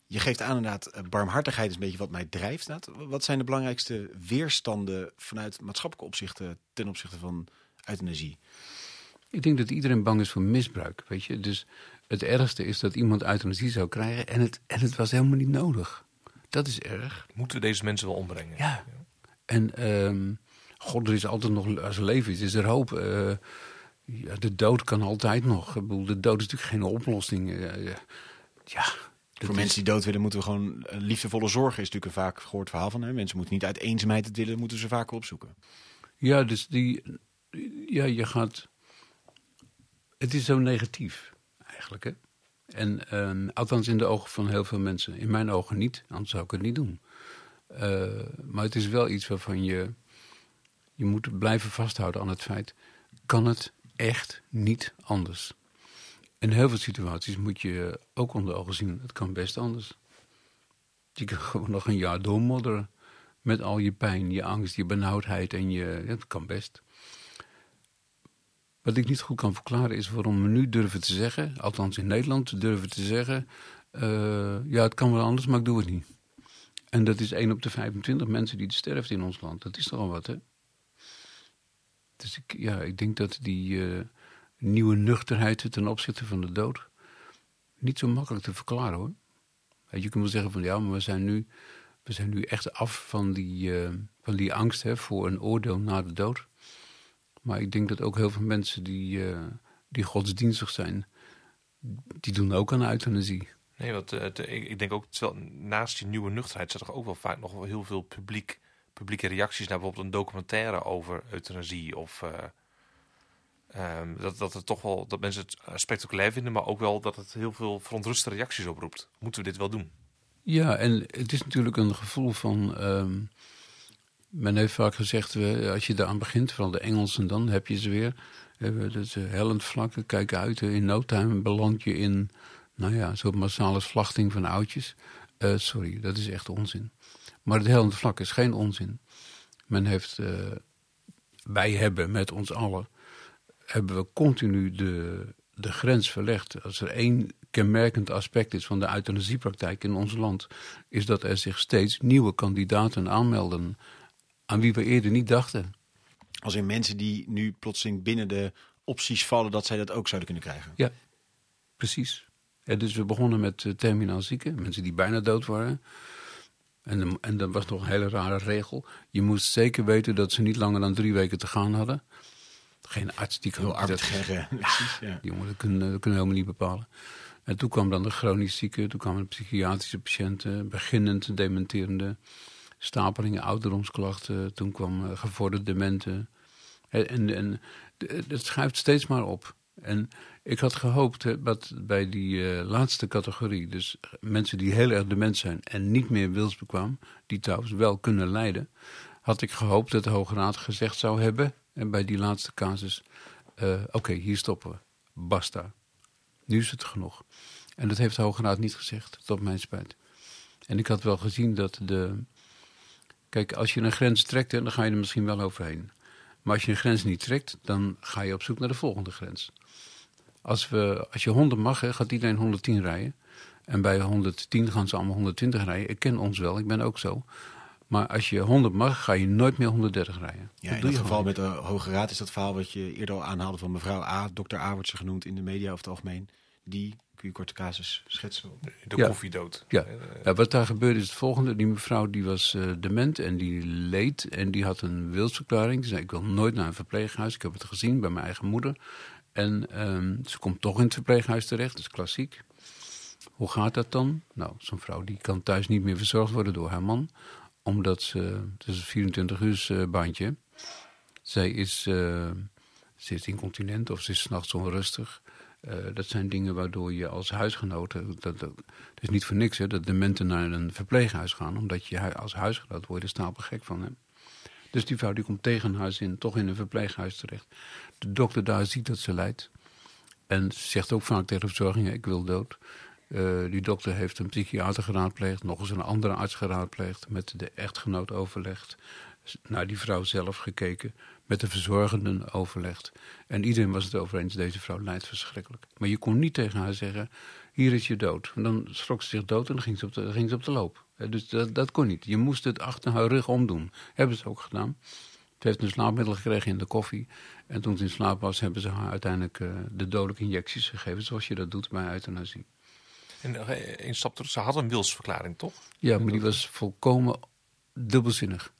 Je geeft aan inderdaad, eh, barmhartigheid is een beetje wat mij drijft. Inderdaad. Wat zijn de belangrijkste weerstanden vanuit maatschappelijke opzichten ten opzichte van euthanasie? Ik denk dat iedereen bang is voor misbruik, weet je. Dus het ergste is dat iemand euthanasie zou krijgen en het, en het was helemaal niet nodig. Dat is erg. Moeten we deze mensen wel ombrengen? Ja. En um, god, er is altijd nog, als er leven is, is er hoop. Uh, ja, de dood kan altijd nog. Ik bedoel, de dood is natuurlijk geen oplossing. Uh, ja, Voor mensen die dood willen, moeten we gewoon eh, liefdevolle zorgen. Is natuurlijk een vaak gehoord verhaal van. Hè? Mensen moeten niet uit eenzaamheid het willen, moeten ze vaker opzoeken. Ja, dus die. Ja, je gaat. Het is zo negatief, eigenlijk. Hè? En ehm, althans in de ogen van heel veel mensen. In mijn ogen niet, anders zou ik het niet doen. Eh, maar het is wel iets waarvan je. Je moet blijven vasthouden aan het feit. Kan het echt niet anders? In heel veel situaties moet je ook onder ogen zien. Het kan best anders. Je kan gewoon nog een jaar doormodderen. Met al je pijn, je angst, je benauwdheid en je. Het kan best. Wat ik niet goed kan verklaren is waarom we nu durven te zeggen, althans in Nederland durven te zeggen. eh, ja, het kan wel anders, maar ik doe het niet. En dat is 1 op de 25 mensen die sterft in ons land. Dat is toch al wat, hè? Dus ik, ja, ik denk dat die eh, nieuwe nuchterheid ten opzichte van de dood niet zo makkelijk te verklaren hoor. Je kunt wel zeggen van ja, maar we zijn nu, we zijn nu echt af van die, eh, van die angst hè, voor een oordeel na de dood. Maar ik denk dat ook heel veel mensen die, eh, die godsdienstig zijn, die doen ook aan euthanasie. Nee, want eh, ik, denk ook, terwijl naast die nieuwe nuchterheid zit er ook wel vaak nog wel heel veel publiek, publieke reacties naar bijvoorbeeld een documentaire over euthanasie. Of eh, ehm, dat, dat het toch wel dat mensen het spectaculair vinden, maar ook wel dat het heel veel verontruste reacties oproept. Moeten we dit wel doen? Ja, en het is natuurlijk een gevoel van. ehm, men heeft vaak gezegd, als je daaraan begint, vooral de Engelsen dan, heb je ze weer. Dat is eh, hellend vlak, kijk uit. eh, In no time beland je in, nou ja, zo'n massale slachting van oudjes. Eh, sorry, dat is echt onzin. Maar het hellend vlak is geen onzin. Men heeft, wij hebben met ons allen, hebben we continu de, de grens verlegd. Als er één kenmerkend aspect is van de euthanasiepraktijk in ons land, is dat er zich steeds nieuwe kandidaten aanmelden. Aan wie we eerder niet dachten. Als in mensen die nu plotseling binnen de opties vallen, dat zij dat ook zouden kunnen krijgen. Ja, precies. Ja, dus we begonnen met eh, terminaal zieken, mensen die bijna dood waren. En, en dat was nog een hele rare regel. Je moest zeker weten dat ze niet langer dan drie weken te gaan hadden. Geen arts die kan Heel dat- arbitraire. Precies, ja. Die jongen, dat kunnen, dat kunnen we helemaal niet bepalen. En toen kwam dan de chronisch zieken, toen kwamen de psychiatrische patiënten, beginnend dementerende, stapelingen ouderdomsklachten, toen kwam uh, gevorderd dementen. En, en, het schuift steeds maar op. En ik had gehoopt dat bij die eh, laatste categorie, dus mensen die heel erg dement zijn en niet meer wilsbekwaam, die trouwens wel kunnen lijden, had ik gehoopt dat de Hoge Raad gezegd zou hebben, en bij die laatste casus, eh, oké, hier stoppen we. Basta. Nu is het genoeg. En dat heeft de Hoge Raad niet gezegd, tot mijn spijt. En ik had wel gezien dat de. Kijk, als je een grens trekt, dan ga je er misschien wel overheen. Maar als je een grens niet trekt, dan ga je op zoek naar de volgende grens. Als, we, als je 100 mag, hè, gaat iedereen 110 rijden. En bij 110 gaan ze allemaal 120 rijden. Ik ken ons wel, ik ben ook zo. Maar als je 100 mag, ga je nooit meer 130 rijden. Ja, Dat in je geval met de Hoge Raad is dat verhaal wat je eerder al aanhaalde van mevrouw A, dokter A wordt ze genoemd in de media over het algemeen. Die, kun je korte casus schetsen? De Ja. koffiedood. Ja. Eh, Ja, wat daar gebeurde is het volgende. Die mevrouw die was eh, dement en die leed en die had een wilsverklaring. Ze zei, ik wil nooit naar een verpleeghuis. Ik heb het gezien bij mijn eigen moeder. En ehm, ze komt toch in het verpleeghuis terecht, dat is klassiek. Hoe gaat dat dan? Nou, zo'n vrouw die kan thuis niet meer verzorgd worden door haar man. Omdat ze, het is een 24 uur eh, baantje. Zij is, eh, ze is incontinent of ze is s'nachts onrustig. Eh, dat zijn dingen waardoor je als huisgenoten, dat, dat, het is niet voor niks hè, dat dementen naar een verpleeghuis gaan, omdat je als huisgenoot word je er stapelgek van. Hè. Dus die vrouw die komt tegen huis in, toch in een verpleeghuis terecht. De dokter daar ziet dat ze lijdt. En ze zegt ook vaak tegen de verzorging, ik wil dood. Eh, die dokter heeft een psychiater geraadpleegd, nog eens een andere arts geraadpleegd, met de echtgenoot overlegd, naar die vrouw zelf gekeken, met de verzorgenden overlegd. En iedereen was het over eens, deze vrouw lijdt verschrikkelijk. Maar je kon niet tegen haar zeggen, hier is je dood. Want dan schrok ze zich dood en dan ging ze op de, ging ze op de loop. Eh, Dus dat, dat kon niet. Je moest het achter haar rug omdoen. Hebben ze ook gedaan. Ze heeft een slaapmiddel gekregen in de koffie. En toen ze in slaap was, hebben ze haar uiteindelijk eh, de dodelijke injecties gegeven. Zoals je dat doet bij euthanasie. En stap terug. Ze had een wilsverklaring, toch? Ja, maar die was volkomen dubbelzinnig.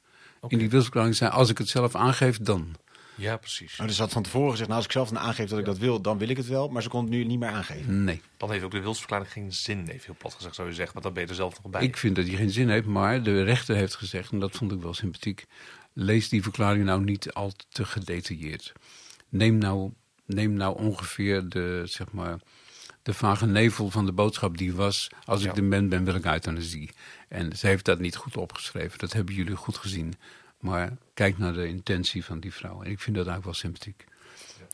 In die wilsverklaring zei, als ik het zelf aangeef, dan. Ja, precies. Oh, dus ze had van tevoren gezegd, nou, als ik zelf dan aangeef dat ik dat wil, dan wil ik het wel. Maar ze kon het nu niet meer aangeven. Nee. Dan heeft ook de wilsverklaring geen zin, even heel plat gezegd zou je zeggen. Want dan ben je er zelf nog bij. Ik vind dat hij geen zin heeft, maar de rechter heeft gezegd, en dat vond ik wel sympathiek, lees die verklaring nou niet al te gedetailleerd. Neem nou, neem nou ongeveer de, zeg maar, de vage nevel van de boodschap die was, als Ja. ik de mens ben, wil ik euthanasie. En ze heeft dat niet goed opgeschreven, dat hebben jullie goed gezien. Maar kijk naar de intentie van die vrouw. En ik vind dat eigenlijk wel sympathiek.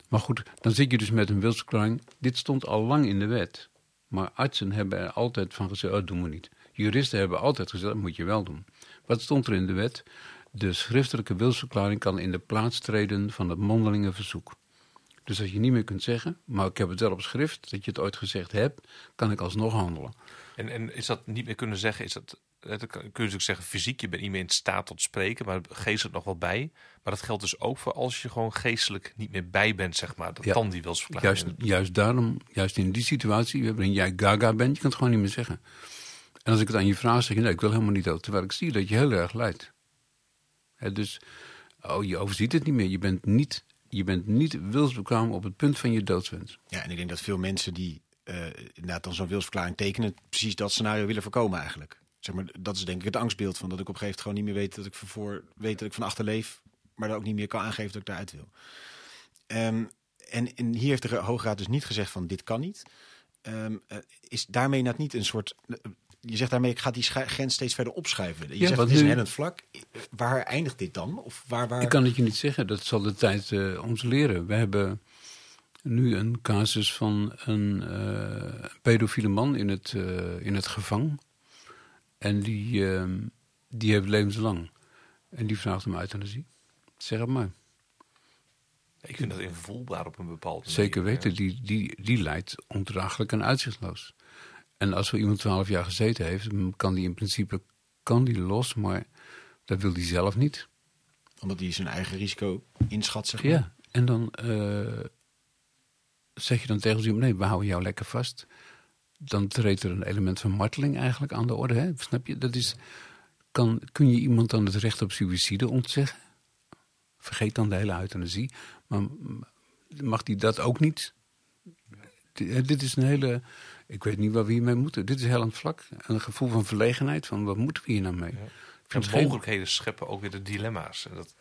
Maar goed, dan zit je dus met een wilsverklaring. Dit stond al lang in de wet. Maar artsen hebben er altijd van gezegd, oh, dat doen we niet. Juristen hebben altijd gezegd, dat moet je wel doen. Wat stond er in de wet? De schriftelijke wilsverklaring kan in de plaats treden van het mondelinge verzoek. Dus als je niet meer kunt zeggen, maar ik heb het wel op schrift, dat je het ooit gezegd hebt, kan ik alsnog handelen. En, en is dat niet meer kunnen zeggen? Is dat, eh, dat kun je natuurlijk zeggen, fysiek, je bent niet meer in staat tot spreken, maar geestelijk nog wel bij. Maar dat geldt dus ook voor als je gewoon geestelijk niet meer bij bent, zeg maar. Dat Ja. dan die wilsverklaring. Juist, juist daarom, juist in die situatie waarin jij gaga bent, je kan het gewoon niet meer zeggen. En als ik het aan je vraag, zeg je nee, ik wil helemaal niet dood. Terwijl ik zie dat je heel erg lijdt. Dus, oh, je overziet het niet meer. Je bent niet, je bent niet wilsbekwaam op het punt van je doodswens. Ja, en ik denk dat veel mensen die eh inderdaad dan zo'n wilsverklaring tekenen, precies dat scenario willen voorkomen eigenlijk. Zeg maar, dat is denk ik het angstbeeld van dat ik op een gegeven moment gewoon niet meer weet dat ik van voor weet dat ik van achter leef, maar dat ook niet meer kan aangeven dat ik daaruit wil. Ehm, en, hier heeft de Hoge Raad dus niet gezegd van dit kan niet. Ehm, eh, is daarmee net niet een soort. Je zegt daarmee, ik ga die grens steeds verder opschuiven. Je Ja, zegt, het is een nu- hellend vlak. Waar eindigt dit dan? Of waar, waar... Ik kan het je niet zeggen, dat zal de tijd eh, ons leren. We hebben nu een casus van een eh, pedofiele man in het, eh, in het gevang. En die, eh, die heeft levenslang. En die vraagt om euthanasie. Zeg het maar. Ik vind dat invoelbaar op een bepaalde Zeker manier. weten, die, die, die leidt ondraaglijk en uitzichtloos. En als zo iemand twaalf jaar gezeten heeft, kan die in principe kan die los, maar dat wil die zelf niet. Omdat hij zijn eigen risico inschat, zeg maar. Ja, en dan eh, zeg je dan tegen ze, nee, we houden jou lekker vast. Dan treedt er een element van marteling eigenlijk aan de orde. Hè? Snap je? Dat is, kan, kun je iemand dan het recht op suïcide ontzeggen? Vergeet dan de hele euthanasie. Maar mag die dat ook niet? Eh, Dit is een hele... Ik weet niet waar we hiermee moeten. Dit is heel aan het vlak. Een gevoel van verlegenheid. Van wat moeten we hier nou mee? Ik En geen- mogelijkheden scheppen ook weer de dilemma's. En dat,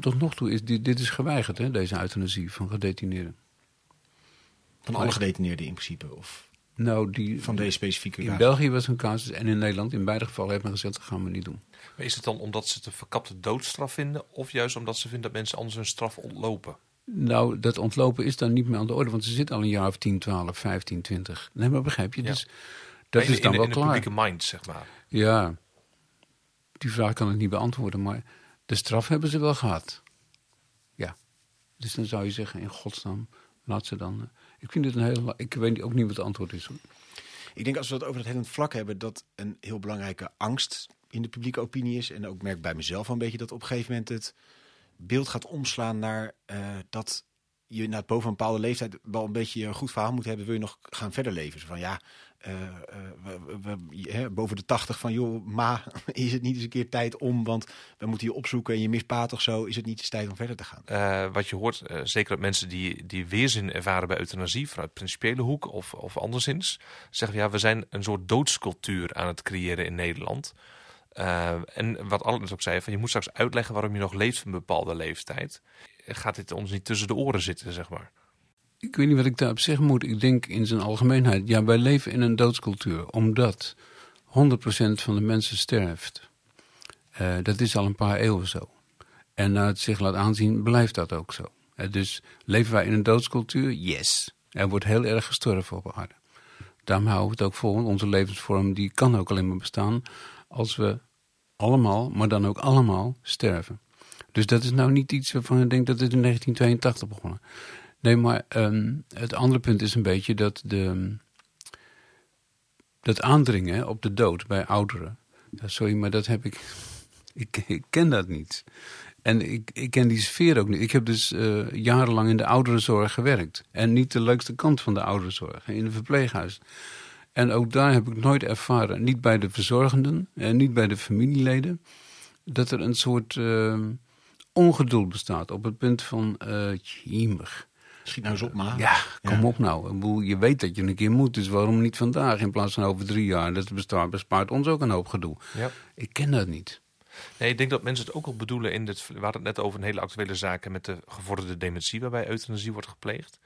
tot, nog toe is dit, dit is geweigerd, hè, deze euthanasie van gedetineerden. Van alle gedetineerden in principe. Of Nou, die, van deze specifieke in. België was een casus en in Nederland. In beide gevallen heeft men gezegd, dat gaan we niet doen. maar is het dan omdat ze het een verkapte doodstraf vinden? Of juist omdat ze vinden dat mensen anders hun straf ontlopen? Nou, dat ontlopen is dan niet meer aan de orde, want ze zitten al een jaar of 10, 12, 15, 20. Nee, maar begrijp je? Ja. Dus dat in, is in dan de- wel in de klaar. publieke mind, zeg maar. Ja, die vraag kan ik niet beantwoorden, maar de straf hebben ze wel gehad. Ja. Dus dan zou je zeggen, in godsnaam, laat ze dan... eh, Ik vind het een heel... Ik weet ook niet wat het antwoord is. Hoor. Ik denk als we het over het hellend vlak hebben, dat een heel belangrijke angst in de publieke opinie is. En ook merk ik bij mezelf wel een beetje dat op een gegeven moment het beeld gaat omslaan naar eh, dat je na boven een bepaalde leeftijd wel een beetje een goed verhaal moet hebben. Wil je nog gaan verder leven? Van ja, eh, eh, we, boven de tachtig van joh, ma, is het niet eens een keer tijd om? Want we moeten je opzoeken en je mist pa toch zo. Is het niet eens tijd om verder te gaan? Wat je hoort, zeker dat mensen die, die weerzin ervaren bij euthanasie, vanuit principiële hoek of, of anderszins, zeggen ja, we zijn een soort doodscultuur aan het creëren in Nederland. Eh, en wat Allen ook zei, van je moet straks uitleggen waarom je nog leeft van een bepaalde leeftijd. Gaat dit ons niet tussen de oren zitten, zeg maar? Ik weet niet wat ik daarop zeggen moet. Ik denk in zijn algemeenheid. Ja, wij leven in een doodscultuur. Omdat 100% van de mensen sterft. Eh, dat is al een paar eeuwen zo. En naar het zich laat aanzien, blijft dat ook zo. Eh, dus leven wij in een doodscultuur? Yes. Er wordt heel erg gestorven op aarde. Daarom houden we het ook vol. Onze levensvorm die kan ook alleen maar bestaan als we allemaal, maar dan ook allemaal sterven. Dus dat is nou niet iets waarvan ik denk dat het in 1982 begonnen. Nee, maar ehm, het andere punt is een beetje dat de, dat aandringen op de dood bij ouderen. Sorry, maar dat heb ik. Ik, ik ken dat niet. En ik, ik ken die sfeer ook niet. Ik heb dus eh, jarenlang in de ouderenzorg gewerkt. En niet de leukste kant van de ouderenzorg, in een verpleeghuis. En ook daar heb ik nooit ervaren, niet bij de verzorgenden en niet bij de familieleden, dat er een soort ehm, ongeduld bestaat. Op het punt van, uh, jemig. Schiet nou eens op, ma. Ja, kom Ja. op nou. Ik bedoel, je weet dat je een keer moet, dus waarom niet vandaag in plaats van over drie jaar? Dat bestaat, bespaart ons ook een hoop gedoe. Ja. Ik ken dat niet. Nee, ik denk dat mensen het ook al bedoelen in dit. We hadden het net over een hele actuele zaak met de gevorderde dementie, waarbij euthanasie wordt gepleegd.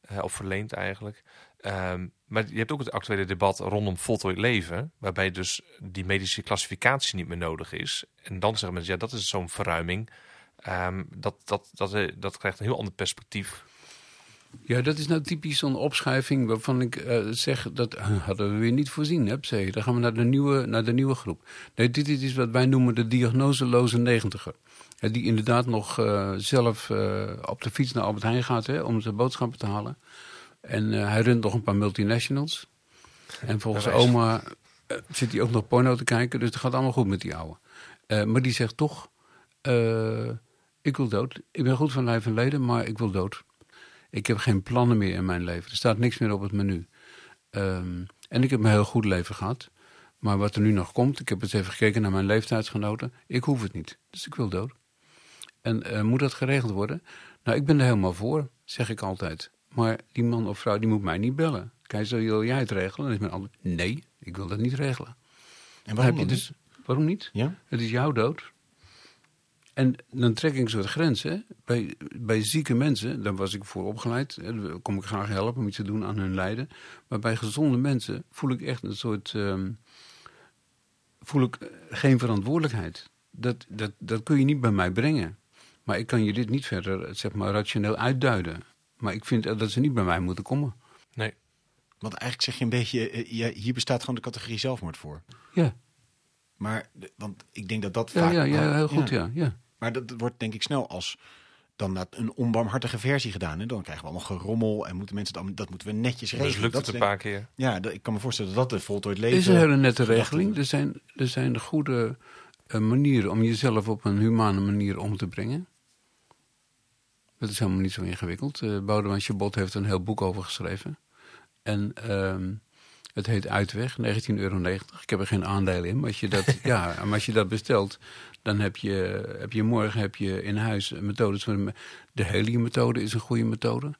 Eh, of verleend eigenlijk. Ehm, maar je hebt ook het actuele debat rondom voltooid leven, waarbij dus die medische klassificatie niet meer nodig is. En dan zeggen mensen, ja, dat is zo'n verruiming. Ehm, dat, dat, dat, eh, dat krijgt een heel ander perspectief. Ja, dat is nou typisch zo'n opschuiving waarvan ik eh, zeg dat eh, hadden we weer niet voorzien. Hè. Dan gaan we naar de, nieuwe, naar de nieuwe groep. Nee, dit is wat wij noemen de diagnoseloze negentiger. Die inderdaad nog zelf op de fiets naar Albert Heijn gaat hè, om zijn boodschappen te halen. En eh, hij runt nog een paar multinationals. En volgens oma eh, zit hij ook nog porno te kijken. Dus het gaat allemaal goed met die ouwe. Eh, maar die zegt toch, ik wil dood. Ik ben goed van lijf en leden, maar ik wil dood. Ik heb geen plannen meer in mijn leven. Er staat niks meer op het menu. Ehm, en ik heb een heel goed leven gehad. Maar wat er nu nog komt, ik heb eens even gekeken naar mijn leeftijdsgenoten. Ik hoef het niet. Dus ik wil dood. En moet dat geregeld worden? Nou, ik ben er helemaal voor, zeg ik altijd. Maar die man of vrouw, die moet mij niet bellen. Kijk, zo wil jij het regelen? Dan is mijn antwoord, nee, ik wil dat niet regelen. En waarom heb je dus, waarom niet? niet? Ja? Het is jouw dood. En dan trek ik een soort grens. Hè? Bij, bij zieke mensen, daar was ik voor opgeleid. Hè, daar kom ik graag helpen om iets te doen aan hun lijden. Maar bij gezonde mensen voel ik echt een soort. ehm, voel ik eh, geen verantwoordelijkheid. Dat, dat, dat kun je niet bij mij brengen. Maar ik kan je dit niet verder eh, zeg maar, rationeel uitduiden. Maar ik vind eh, dat ze niet bij mij moeten komen. Nee. Want eigenlijk zeg je een beetje, eh, hier bestaat gewoon de categorie zelfmoord voor. Ja, Maar, want ik denk dat dat ja, vaak... ja, ja heel goed, ja. ja. Maar dat wordt denk ik snel als dan na- een onbarmhartige versie gedaan. En dan krijgen we allemaal gerommel en moeten mensen dat moeten we netjes regelen. Dus lukt dat het een paar keer. Ja, dat- ik kan me voorstellen dat dat de voltooid leven... Het is een hele nette regeling. Er zijn, er zijn goede eh, manieren om jezelf op een humane manier om te brengen. Dat is helemaal niet zo ingewikkeld. Uh, Boudewijn Chabot heeft een heel boek over geschreven. En ehm, het heet Uitweg, 19,90 euro. Ik heb er geen aandelen in. Maar als je dat, ja, maar als je dat bestelt, dan heb je, heb je morgen heb je in huis methodes. van- De heliummethode is een goede methode.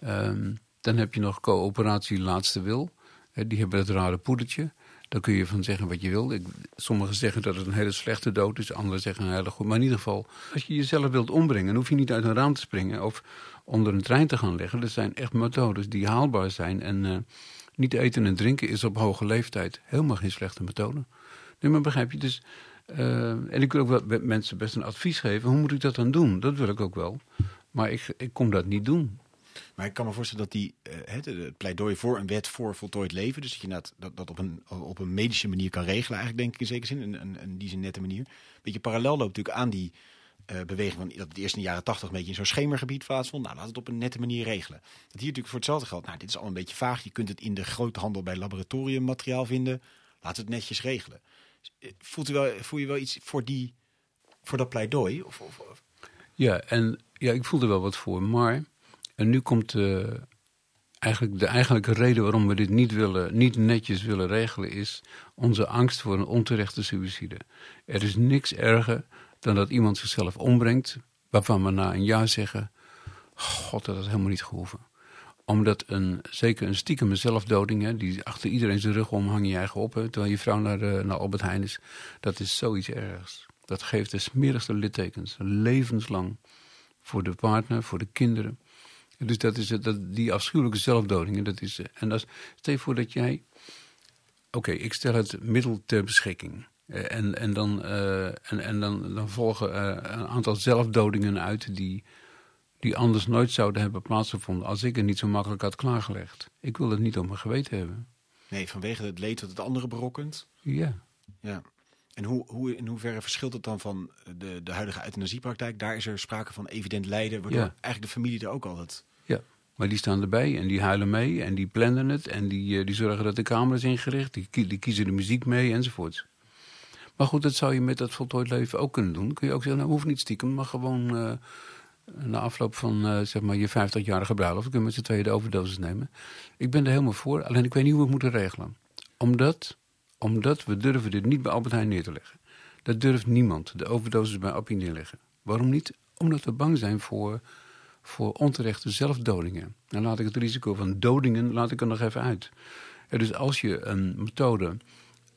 Ehm, dan heb je nog coöperatie Laatste Wil. Hè, die hebben het rare poedertje. Daar kun je van zeggen wat je wil. Ik, sommigen zeggen dat het een hele slechte dood is, anderen zeggen een hele goede. Maar in ieder geval, als je jezelf wilt ombrengen, hoef je niet uit een raam te springen of onder een trein te gaan liggen. Er zijn echt methodes die haalbaar zijn. En eh, niet eten en drinken is op hoge leeftijd helemaal geen slechte methode. Nee, maar begrijp je? Dus, eh, en ik wil ook wel mensen best een advies geven. Hoe moet ik dat dan doen? Dat wil ik ook wel. Maar ik, ik kom dat niet doen. Maar ik kan me voorstellen dat die, eh, het, het pleidooi voor een wet voor voltooid leven, dus dat je dat, dat op, een, op een medische manier kan regelen, eigenlijk denk ik in zekere zin, een, een, een die nette manier. Beetje parallel loopt natuurlijk aan die eh, beweging van dat het eerst in de jaren tachtig een beetje in zo'n schemergebied plaatsvond. Nou, laat het op een nette manier regelen. Dat hier natuurlijk voor hetzelfde geldt. Nou, dit is al een beetje vaag. Je kunt het in de groothandel bij laboratoriummateriaal vinden. Laat het netjes regelen. Eh, Voelt u wel, voel je wel iets voor, die, voor dat pleidooi? Of, of, Ja, en ja, ik voel er wel wat voor. Maar, en nu komt eh, eigenlijk de eigenlijke reden waarom we dit niet, willen, niet netjes willen regelen, is onze angst voor een onterechte suïcide. Er is niks erger dan dat iemand zichzelf ombrengt, waarvan we na een jaar zeggen: God, dat had helemaal niet gehoeven. Omdat een, zeker een stiekeme zelfdoding, hè, die achter iedereen zijn rug om hang je eigen op, terwijl je vrouw naar, eh, naar Albert Heijn is, dat is zoiets ergs. Dat geeft de smerigste littekens, levenslang voor de partner, voor de kinderen. Dus dat is het, dat, die afschuwelijke zelfdodingen. Dat is, eh, en als, stel je voor dat jij. Oké, ik stel het middel ter beschikking. Eh, En, en, dan, eh, en, en dan, dan volgen eh, een aantal zelfdodingen uit die, die anders nooit zouden hebben plaatsgevonden als ik het niet zo makkelijk had klaargelegd. Ik wil het niet op mijn geweten hebben. nee, vanwege het leed dat het andere berokkent. Ja. Ja. En hoe, hoe, in hoeverre verschilt het dan van de, de huidige euthanasiepraktijk? Daar is er sprake van evident lijden, waardoor Ja. eigenlijk de familie er ook altijd... Maar die staan erbij en die huilen mee en die plannen het en die, eh, die zorgen dat de kamer is ingericht, die, die kiezen de muziek mee enzovoort. Maar goed, dat zou je met dat voltooid leven ook kunnen doen. Kun je ook zeggen, nou hoeft niet stiekem, maar gewoon eh, na afloop van eh, zeg maar je 50-jarige bruiloft kun je met z'n tweeën de overdosis nemen. Ik ben er helemaal voor, alleen ik weet niet hoe we het moeten regelen. Omdat, omdat we durven dit niet bij Albert Heijn neer te leggen. Dat durft niemand, de overdosis bij Appie neerleggen. Waarom niet? Omdat we bang zijn voor, voor onterechte zelfdodingen. Dan laat ik het risico van dodingen laat ik er nog even uit. Dus als je een methode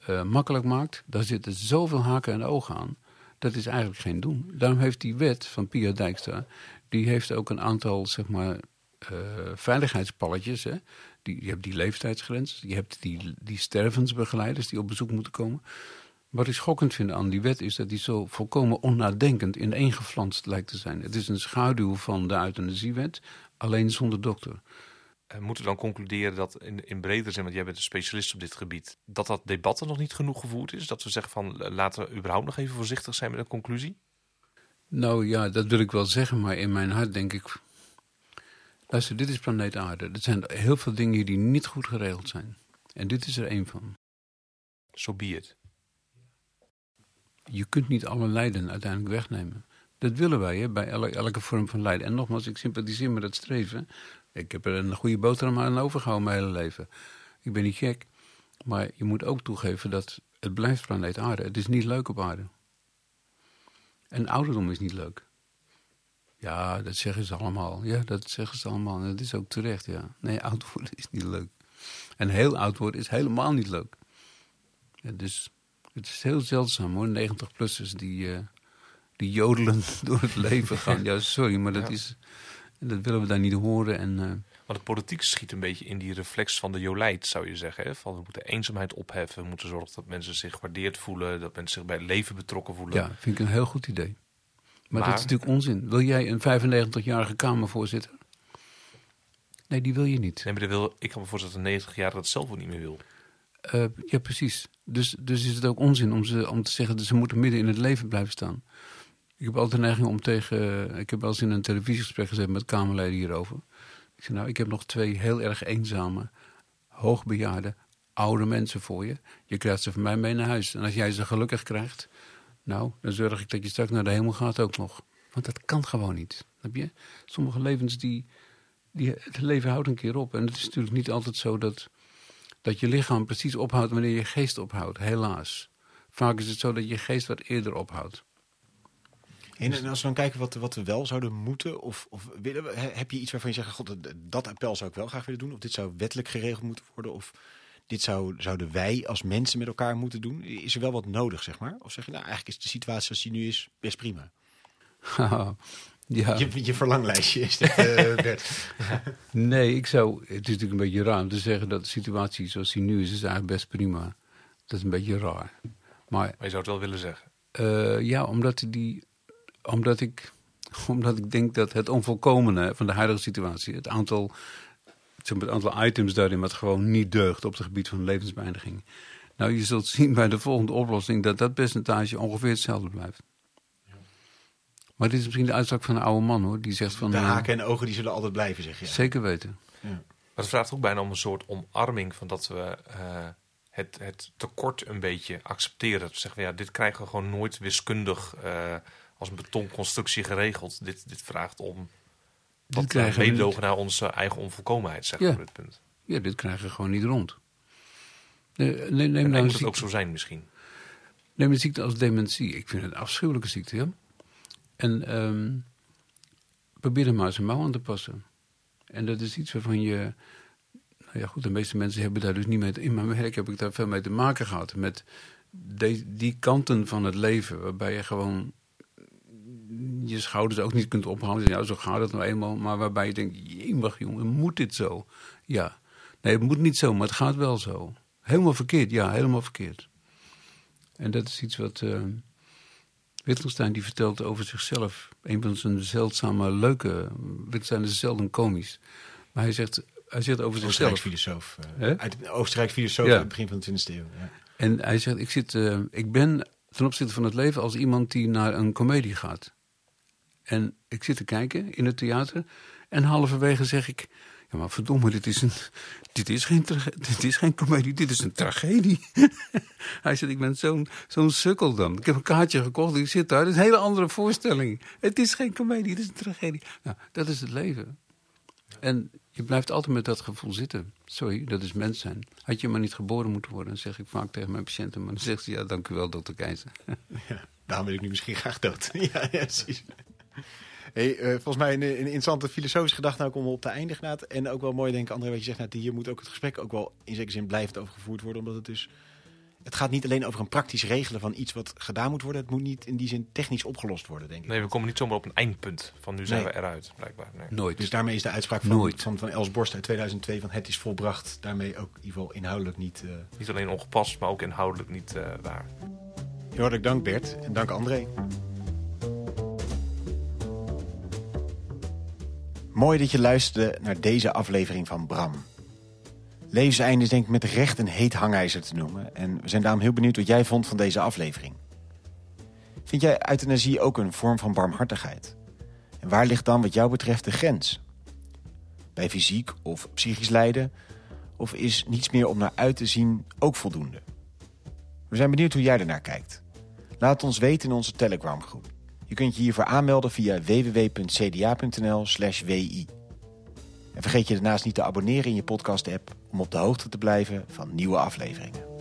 eh, makkelijk maakt, dan zitten zoveel haken en ogen aan. Dat is eigenlijk geen doen. Daarom heeft die wet van Pia Dijkstra, die heeft ook een aantal, zeg maar, eh, veiligheidspalletjes. Hè? Die, je hebt die leeftijdsgrens, je hebt die, die stervensbegeleiders die op bezoek moeten komen. Wat ik schokkend vind aan die wet is dat die zo volkomen onnadenkend ineengeflanst lijkt te zijn. Het is een schaduw van de euthanasiewet, alleen zonder dokter. Uh, moeten we dan concluderen dat in, in bredere zin, want jij bent een specialist op dit gebied, dat dat debat er nog niet genoeg gevoerd is? Dat we zeggen van laten we überhaupt nog even voorzichtig zijn met een conclusie? Nou ja, dat wil ik wel zeggen, maar in mijn hart denk ik. Luister, dit is planeet Aarde. Er zijn heel veel dingen hier die niet goed geregeld zijn. En dit is er één van. Zo so be it. Je kunt niet alle lijden uiteindelijk wegnemen. Dat willen wij hè, bij elke, vorm van lijden. En nogmaals, ik sympathiseer met dat streven. Ik heb er een goede boterham aan overgehouden mijn hele leven. Ik ben niet gek. Maar je moet ook toegeven dat het blijft planeet aarde. Het is niet leuk op aarde. En ouderdom is niet leuk. Ja, dat zeggen ze allemaal. Ja, dat zeggen ze allemaal. En dat is ook terecht, ja. Nee, oud worden is niet leuk. En heel oud worden is helemaal niet leuk. Ja, dus het is heel zeldzaam hoor, 90-plussers die, uh, die jodelen door het leven gaan. Ja, sorry, maar dat, is, dat willen we daar niet horen. En, uh, maar de politiek schiet een beetje in die reflex van de jolijt, zou je zeggen. Hè? Van we moeten eenzaamheid opheffen, we moeten zorgen dat mensen zich gewaardeerd voelen, dat mensen zich bij het leven betrokken voelen. Ja, vind ik een heel goed idee. Maar, maar dat is natuurlijk onzin. Wil jij een 95-jarige Kamervoorzitter? Nee, die wil je niet. Nee, maar wil, ik kan me voorstellen dat een 90-jarige dat zelf ook niet meer wil. Uh, ja, precies. Dus, dus is het ook onzin om, ze, om te zeggen dat ze moeten midden in het leven blijven staan. Ik heb altijd de neiging om tegen. Ik heb wel eens in een televisiegesprek gezet met Kamerleden hierover. Ik zei, nou, ik heb nog twee heel erg eenzame, hoogbejaarde, oude mensen voor je. Je krijgt ze van mij mee naar huis. En als jij ze gelukkig krijgt, nou, dan zorg ik dat je straks naar de hemel gaat ook nog. Want dat kan gewoon niet. Heb je? Sommige levens die, die. Het leven houdt een keer op. En het is natuurlijk niet altijd zo dat dat je lichaam precies ophoudt wanneer je geest ophoudt, helaas. Vaak is het zo dat je geest wat eerder ophoudt. En, als we dan kijken wat, wat we wel zouden moeten, of, of heb je iets waarvan je zegt, god, dat appel zou ik wel graag willen doen, of dit zou wettelijk geregeld moeten worden, of dit zou, zouden wij als mensen met elkaar moeten doen? Is er wel wat nodig, zeg maar? Of zeg je, nou, eigenlijk is de situatie zoals die nu is best prima? Ja. Je, je verlanglijstje is dit, uh, Bert. nee, ik zou... Het is natuurlijk een beetje raar om te zeggen dat de situatie zoals die nu is, is eigenlijk best prima. Dat is een beetje raar. Maar, maar je zou het wel willen zeggen? Uh, ja, omdat, die, omdat, ik, omdat ik denk dat het onvolkomene van de huidige situatie, het aantal, het aantal items daarin wat gewoon niet deugt op het gebied van levensbeëindiging. Nou, je zult zien bij de volgende oplossing dat dat percentage ongeveer hetzelfde blijft. Maar dit is misschien de uitspraak van een oude man hoor. Die zegt van. De haken en ogen die zullen altijd blijven, zeg je. Zeker weten. Ja. Maar het vraagt ook bijna om een soort omarming van dat we uh, het, het tekort een beetje accepteren. Dat we zeggen, ja, dit krijgen we gewoon nooit wiskundig uh, als een betonconstructie geregeld. Dit, dit vraagt om wat meedogen naar onze eigen onvolkomenheid, zeg ja. op dit punt. Ja, dit krijgen we gewoon niet rond. Nee, neem, neem en nou moet het ook zo zijn misschien. Neem een ziekte als dementie. Ik vind het een afschuwelijke ziekte, ja. En um, probeer er maar een mouw aan te passen. En dat is iets waarvan je. Nou ja, goed, de meeste mensen hebben daar dus niet mee. In mijn werk heb ik daar veel mee te maken gehad. Met die kanten van het leven, waarbij je gewoon je schouders ook niet kunt ophalen. Ja, zo gaat het nou eenmaal. Maar waarbij je denkt: jemig jongen, moet dit zo? Ja. Nee, het moet niet zo, maar het gaat wel zo. Helemaal verkeerd, ja, helemaal verkeerd. En dat is iets wat. Uh, Wittgenstein die vertelt over zichzelf. Een van zijn zeldzame leuke. Wittgenstein is zelden komisch. Maar hij zegt, hij zegt over zichzelf. Filosoof. Uh, uit Oostenrijks filosoof ja. het begin van de 20e eeuw. Ja. En hij zegt: ik, zit, uh, ik ben ten opzichte van het leven als iemand die naar een komedie gaat. En ik zit te kijken in het theater. En halverwege zeg ik: ja, maar verdomme, dit is, een, dit is, geen, dit is geen comedie, dit is een tragedie. Hij zegt, ik ben zo'n zo'n sukkel dan. Ik heb een kaartje gekocht, ik zit daar. Het is een hele andere voorstelling. Het is geen comedie, het is een tragedie. Nou, dat is het leven. En je blijft altijd met dat gevoel zitten. Sorry, dat is mens zijn. Had je maar niet geboren moeten worden, zeg ik vaak tegen mijn patiënten. Maar dan zegt ze, ja, dank u wel, dokter Keizer. Ja. Daarom wil ik nu misschien graag dood. ja, ja, precies. Hey, eh, volgens mij een, een interessante filosofische gedachte ook om op te eindigen. Naat. En ook wel mooi, denk ik, André, wat je zegt. Naat, hier moet ook het gesprek ook wel in zekere zin blijvend over gevoerd worden. Omdat het dus... Het gaat niet alleen over een praktisch regelen van iets wat gedaan moet worden. Het moet niet in die zin technisch opgelost worden, denk ik. Nee, we komen niet zomaar op een eindpunt van nu zijn Nee. we eruit, blijkbaar. Nee. Nooit. Dus daarmee is de uitspraak van, Nooit. van, van Els Borst uit 2002 van het is volbracht. Daarmee ook in ieder geval inhoudelijk niet... eh Niet alleen ongepast, maar ook inhoudelijk niet eh, waar. Heel hartelijk dank Bert en dank André. Mooi dat je luisterde naar deze aflevering van Bram. Levenseinde is denk ik met recht een heet hangijzer te noemen. En we zijn daarom heel benieuwd wat jij vond van deze aflevering. Vind jij euthanasie ook een vorm van barmhartigheid? En waar ligt dan wat jou betreft de grens? Bij fysiek of psychisch lijden? Of is niets meer om naar uit te zien ook voldoende? We zijn benieuwd hoe jij ernaar kijkt. Laat ons weten in onze Telegram groep. Je kunt je hiervoor aanmelden via www.cda.nl wi. En vergeet je daarnaast niet te abonneren in je podcast app om op de hoogte te blijven van nieuwe afleveringen.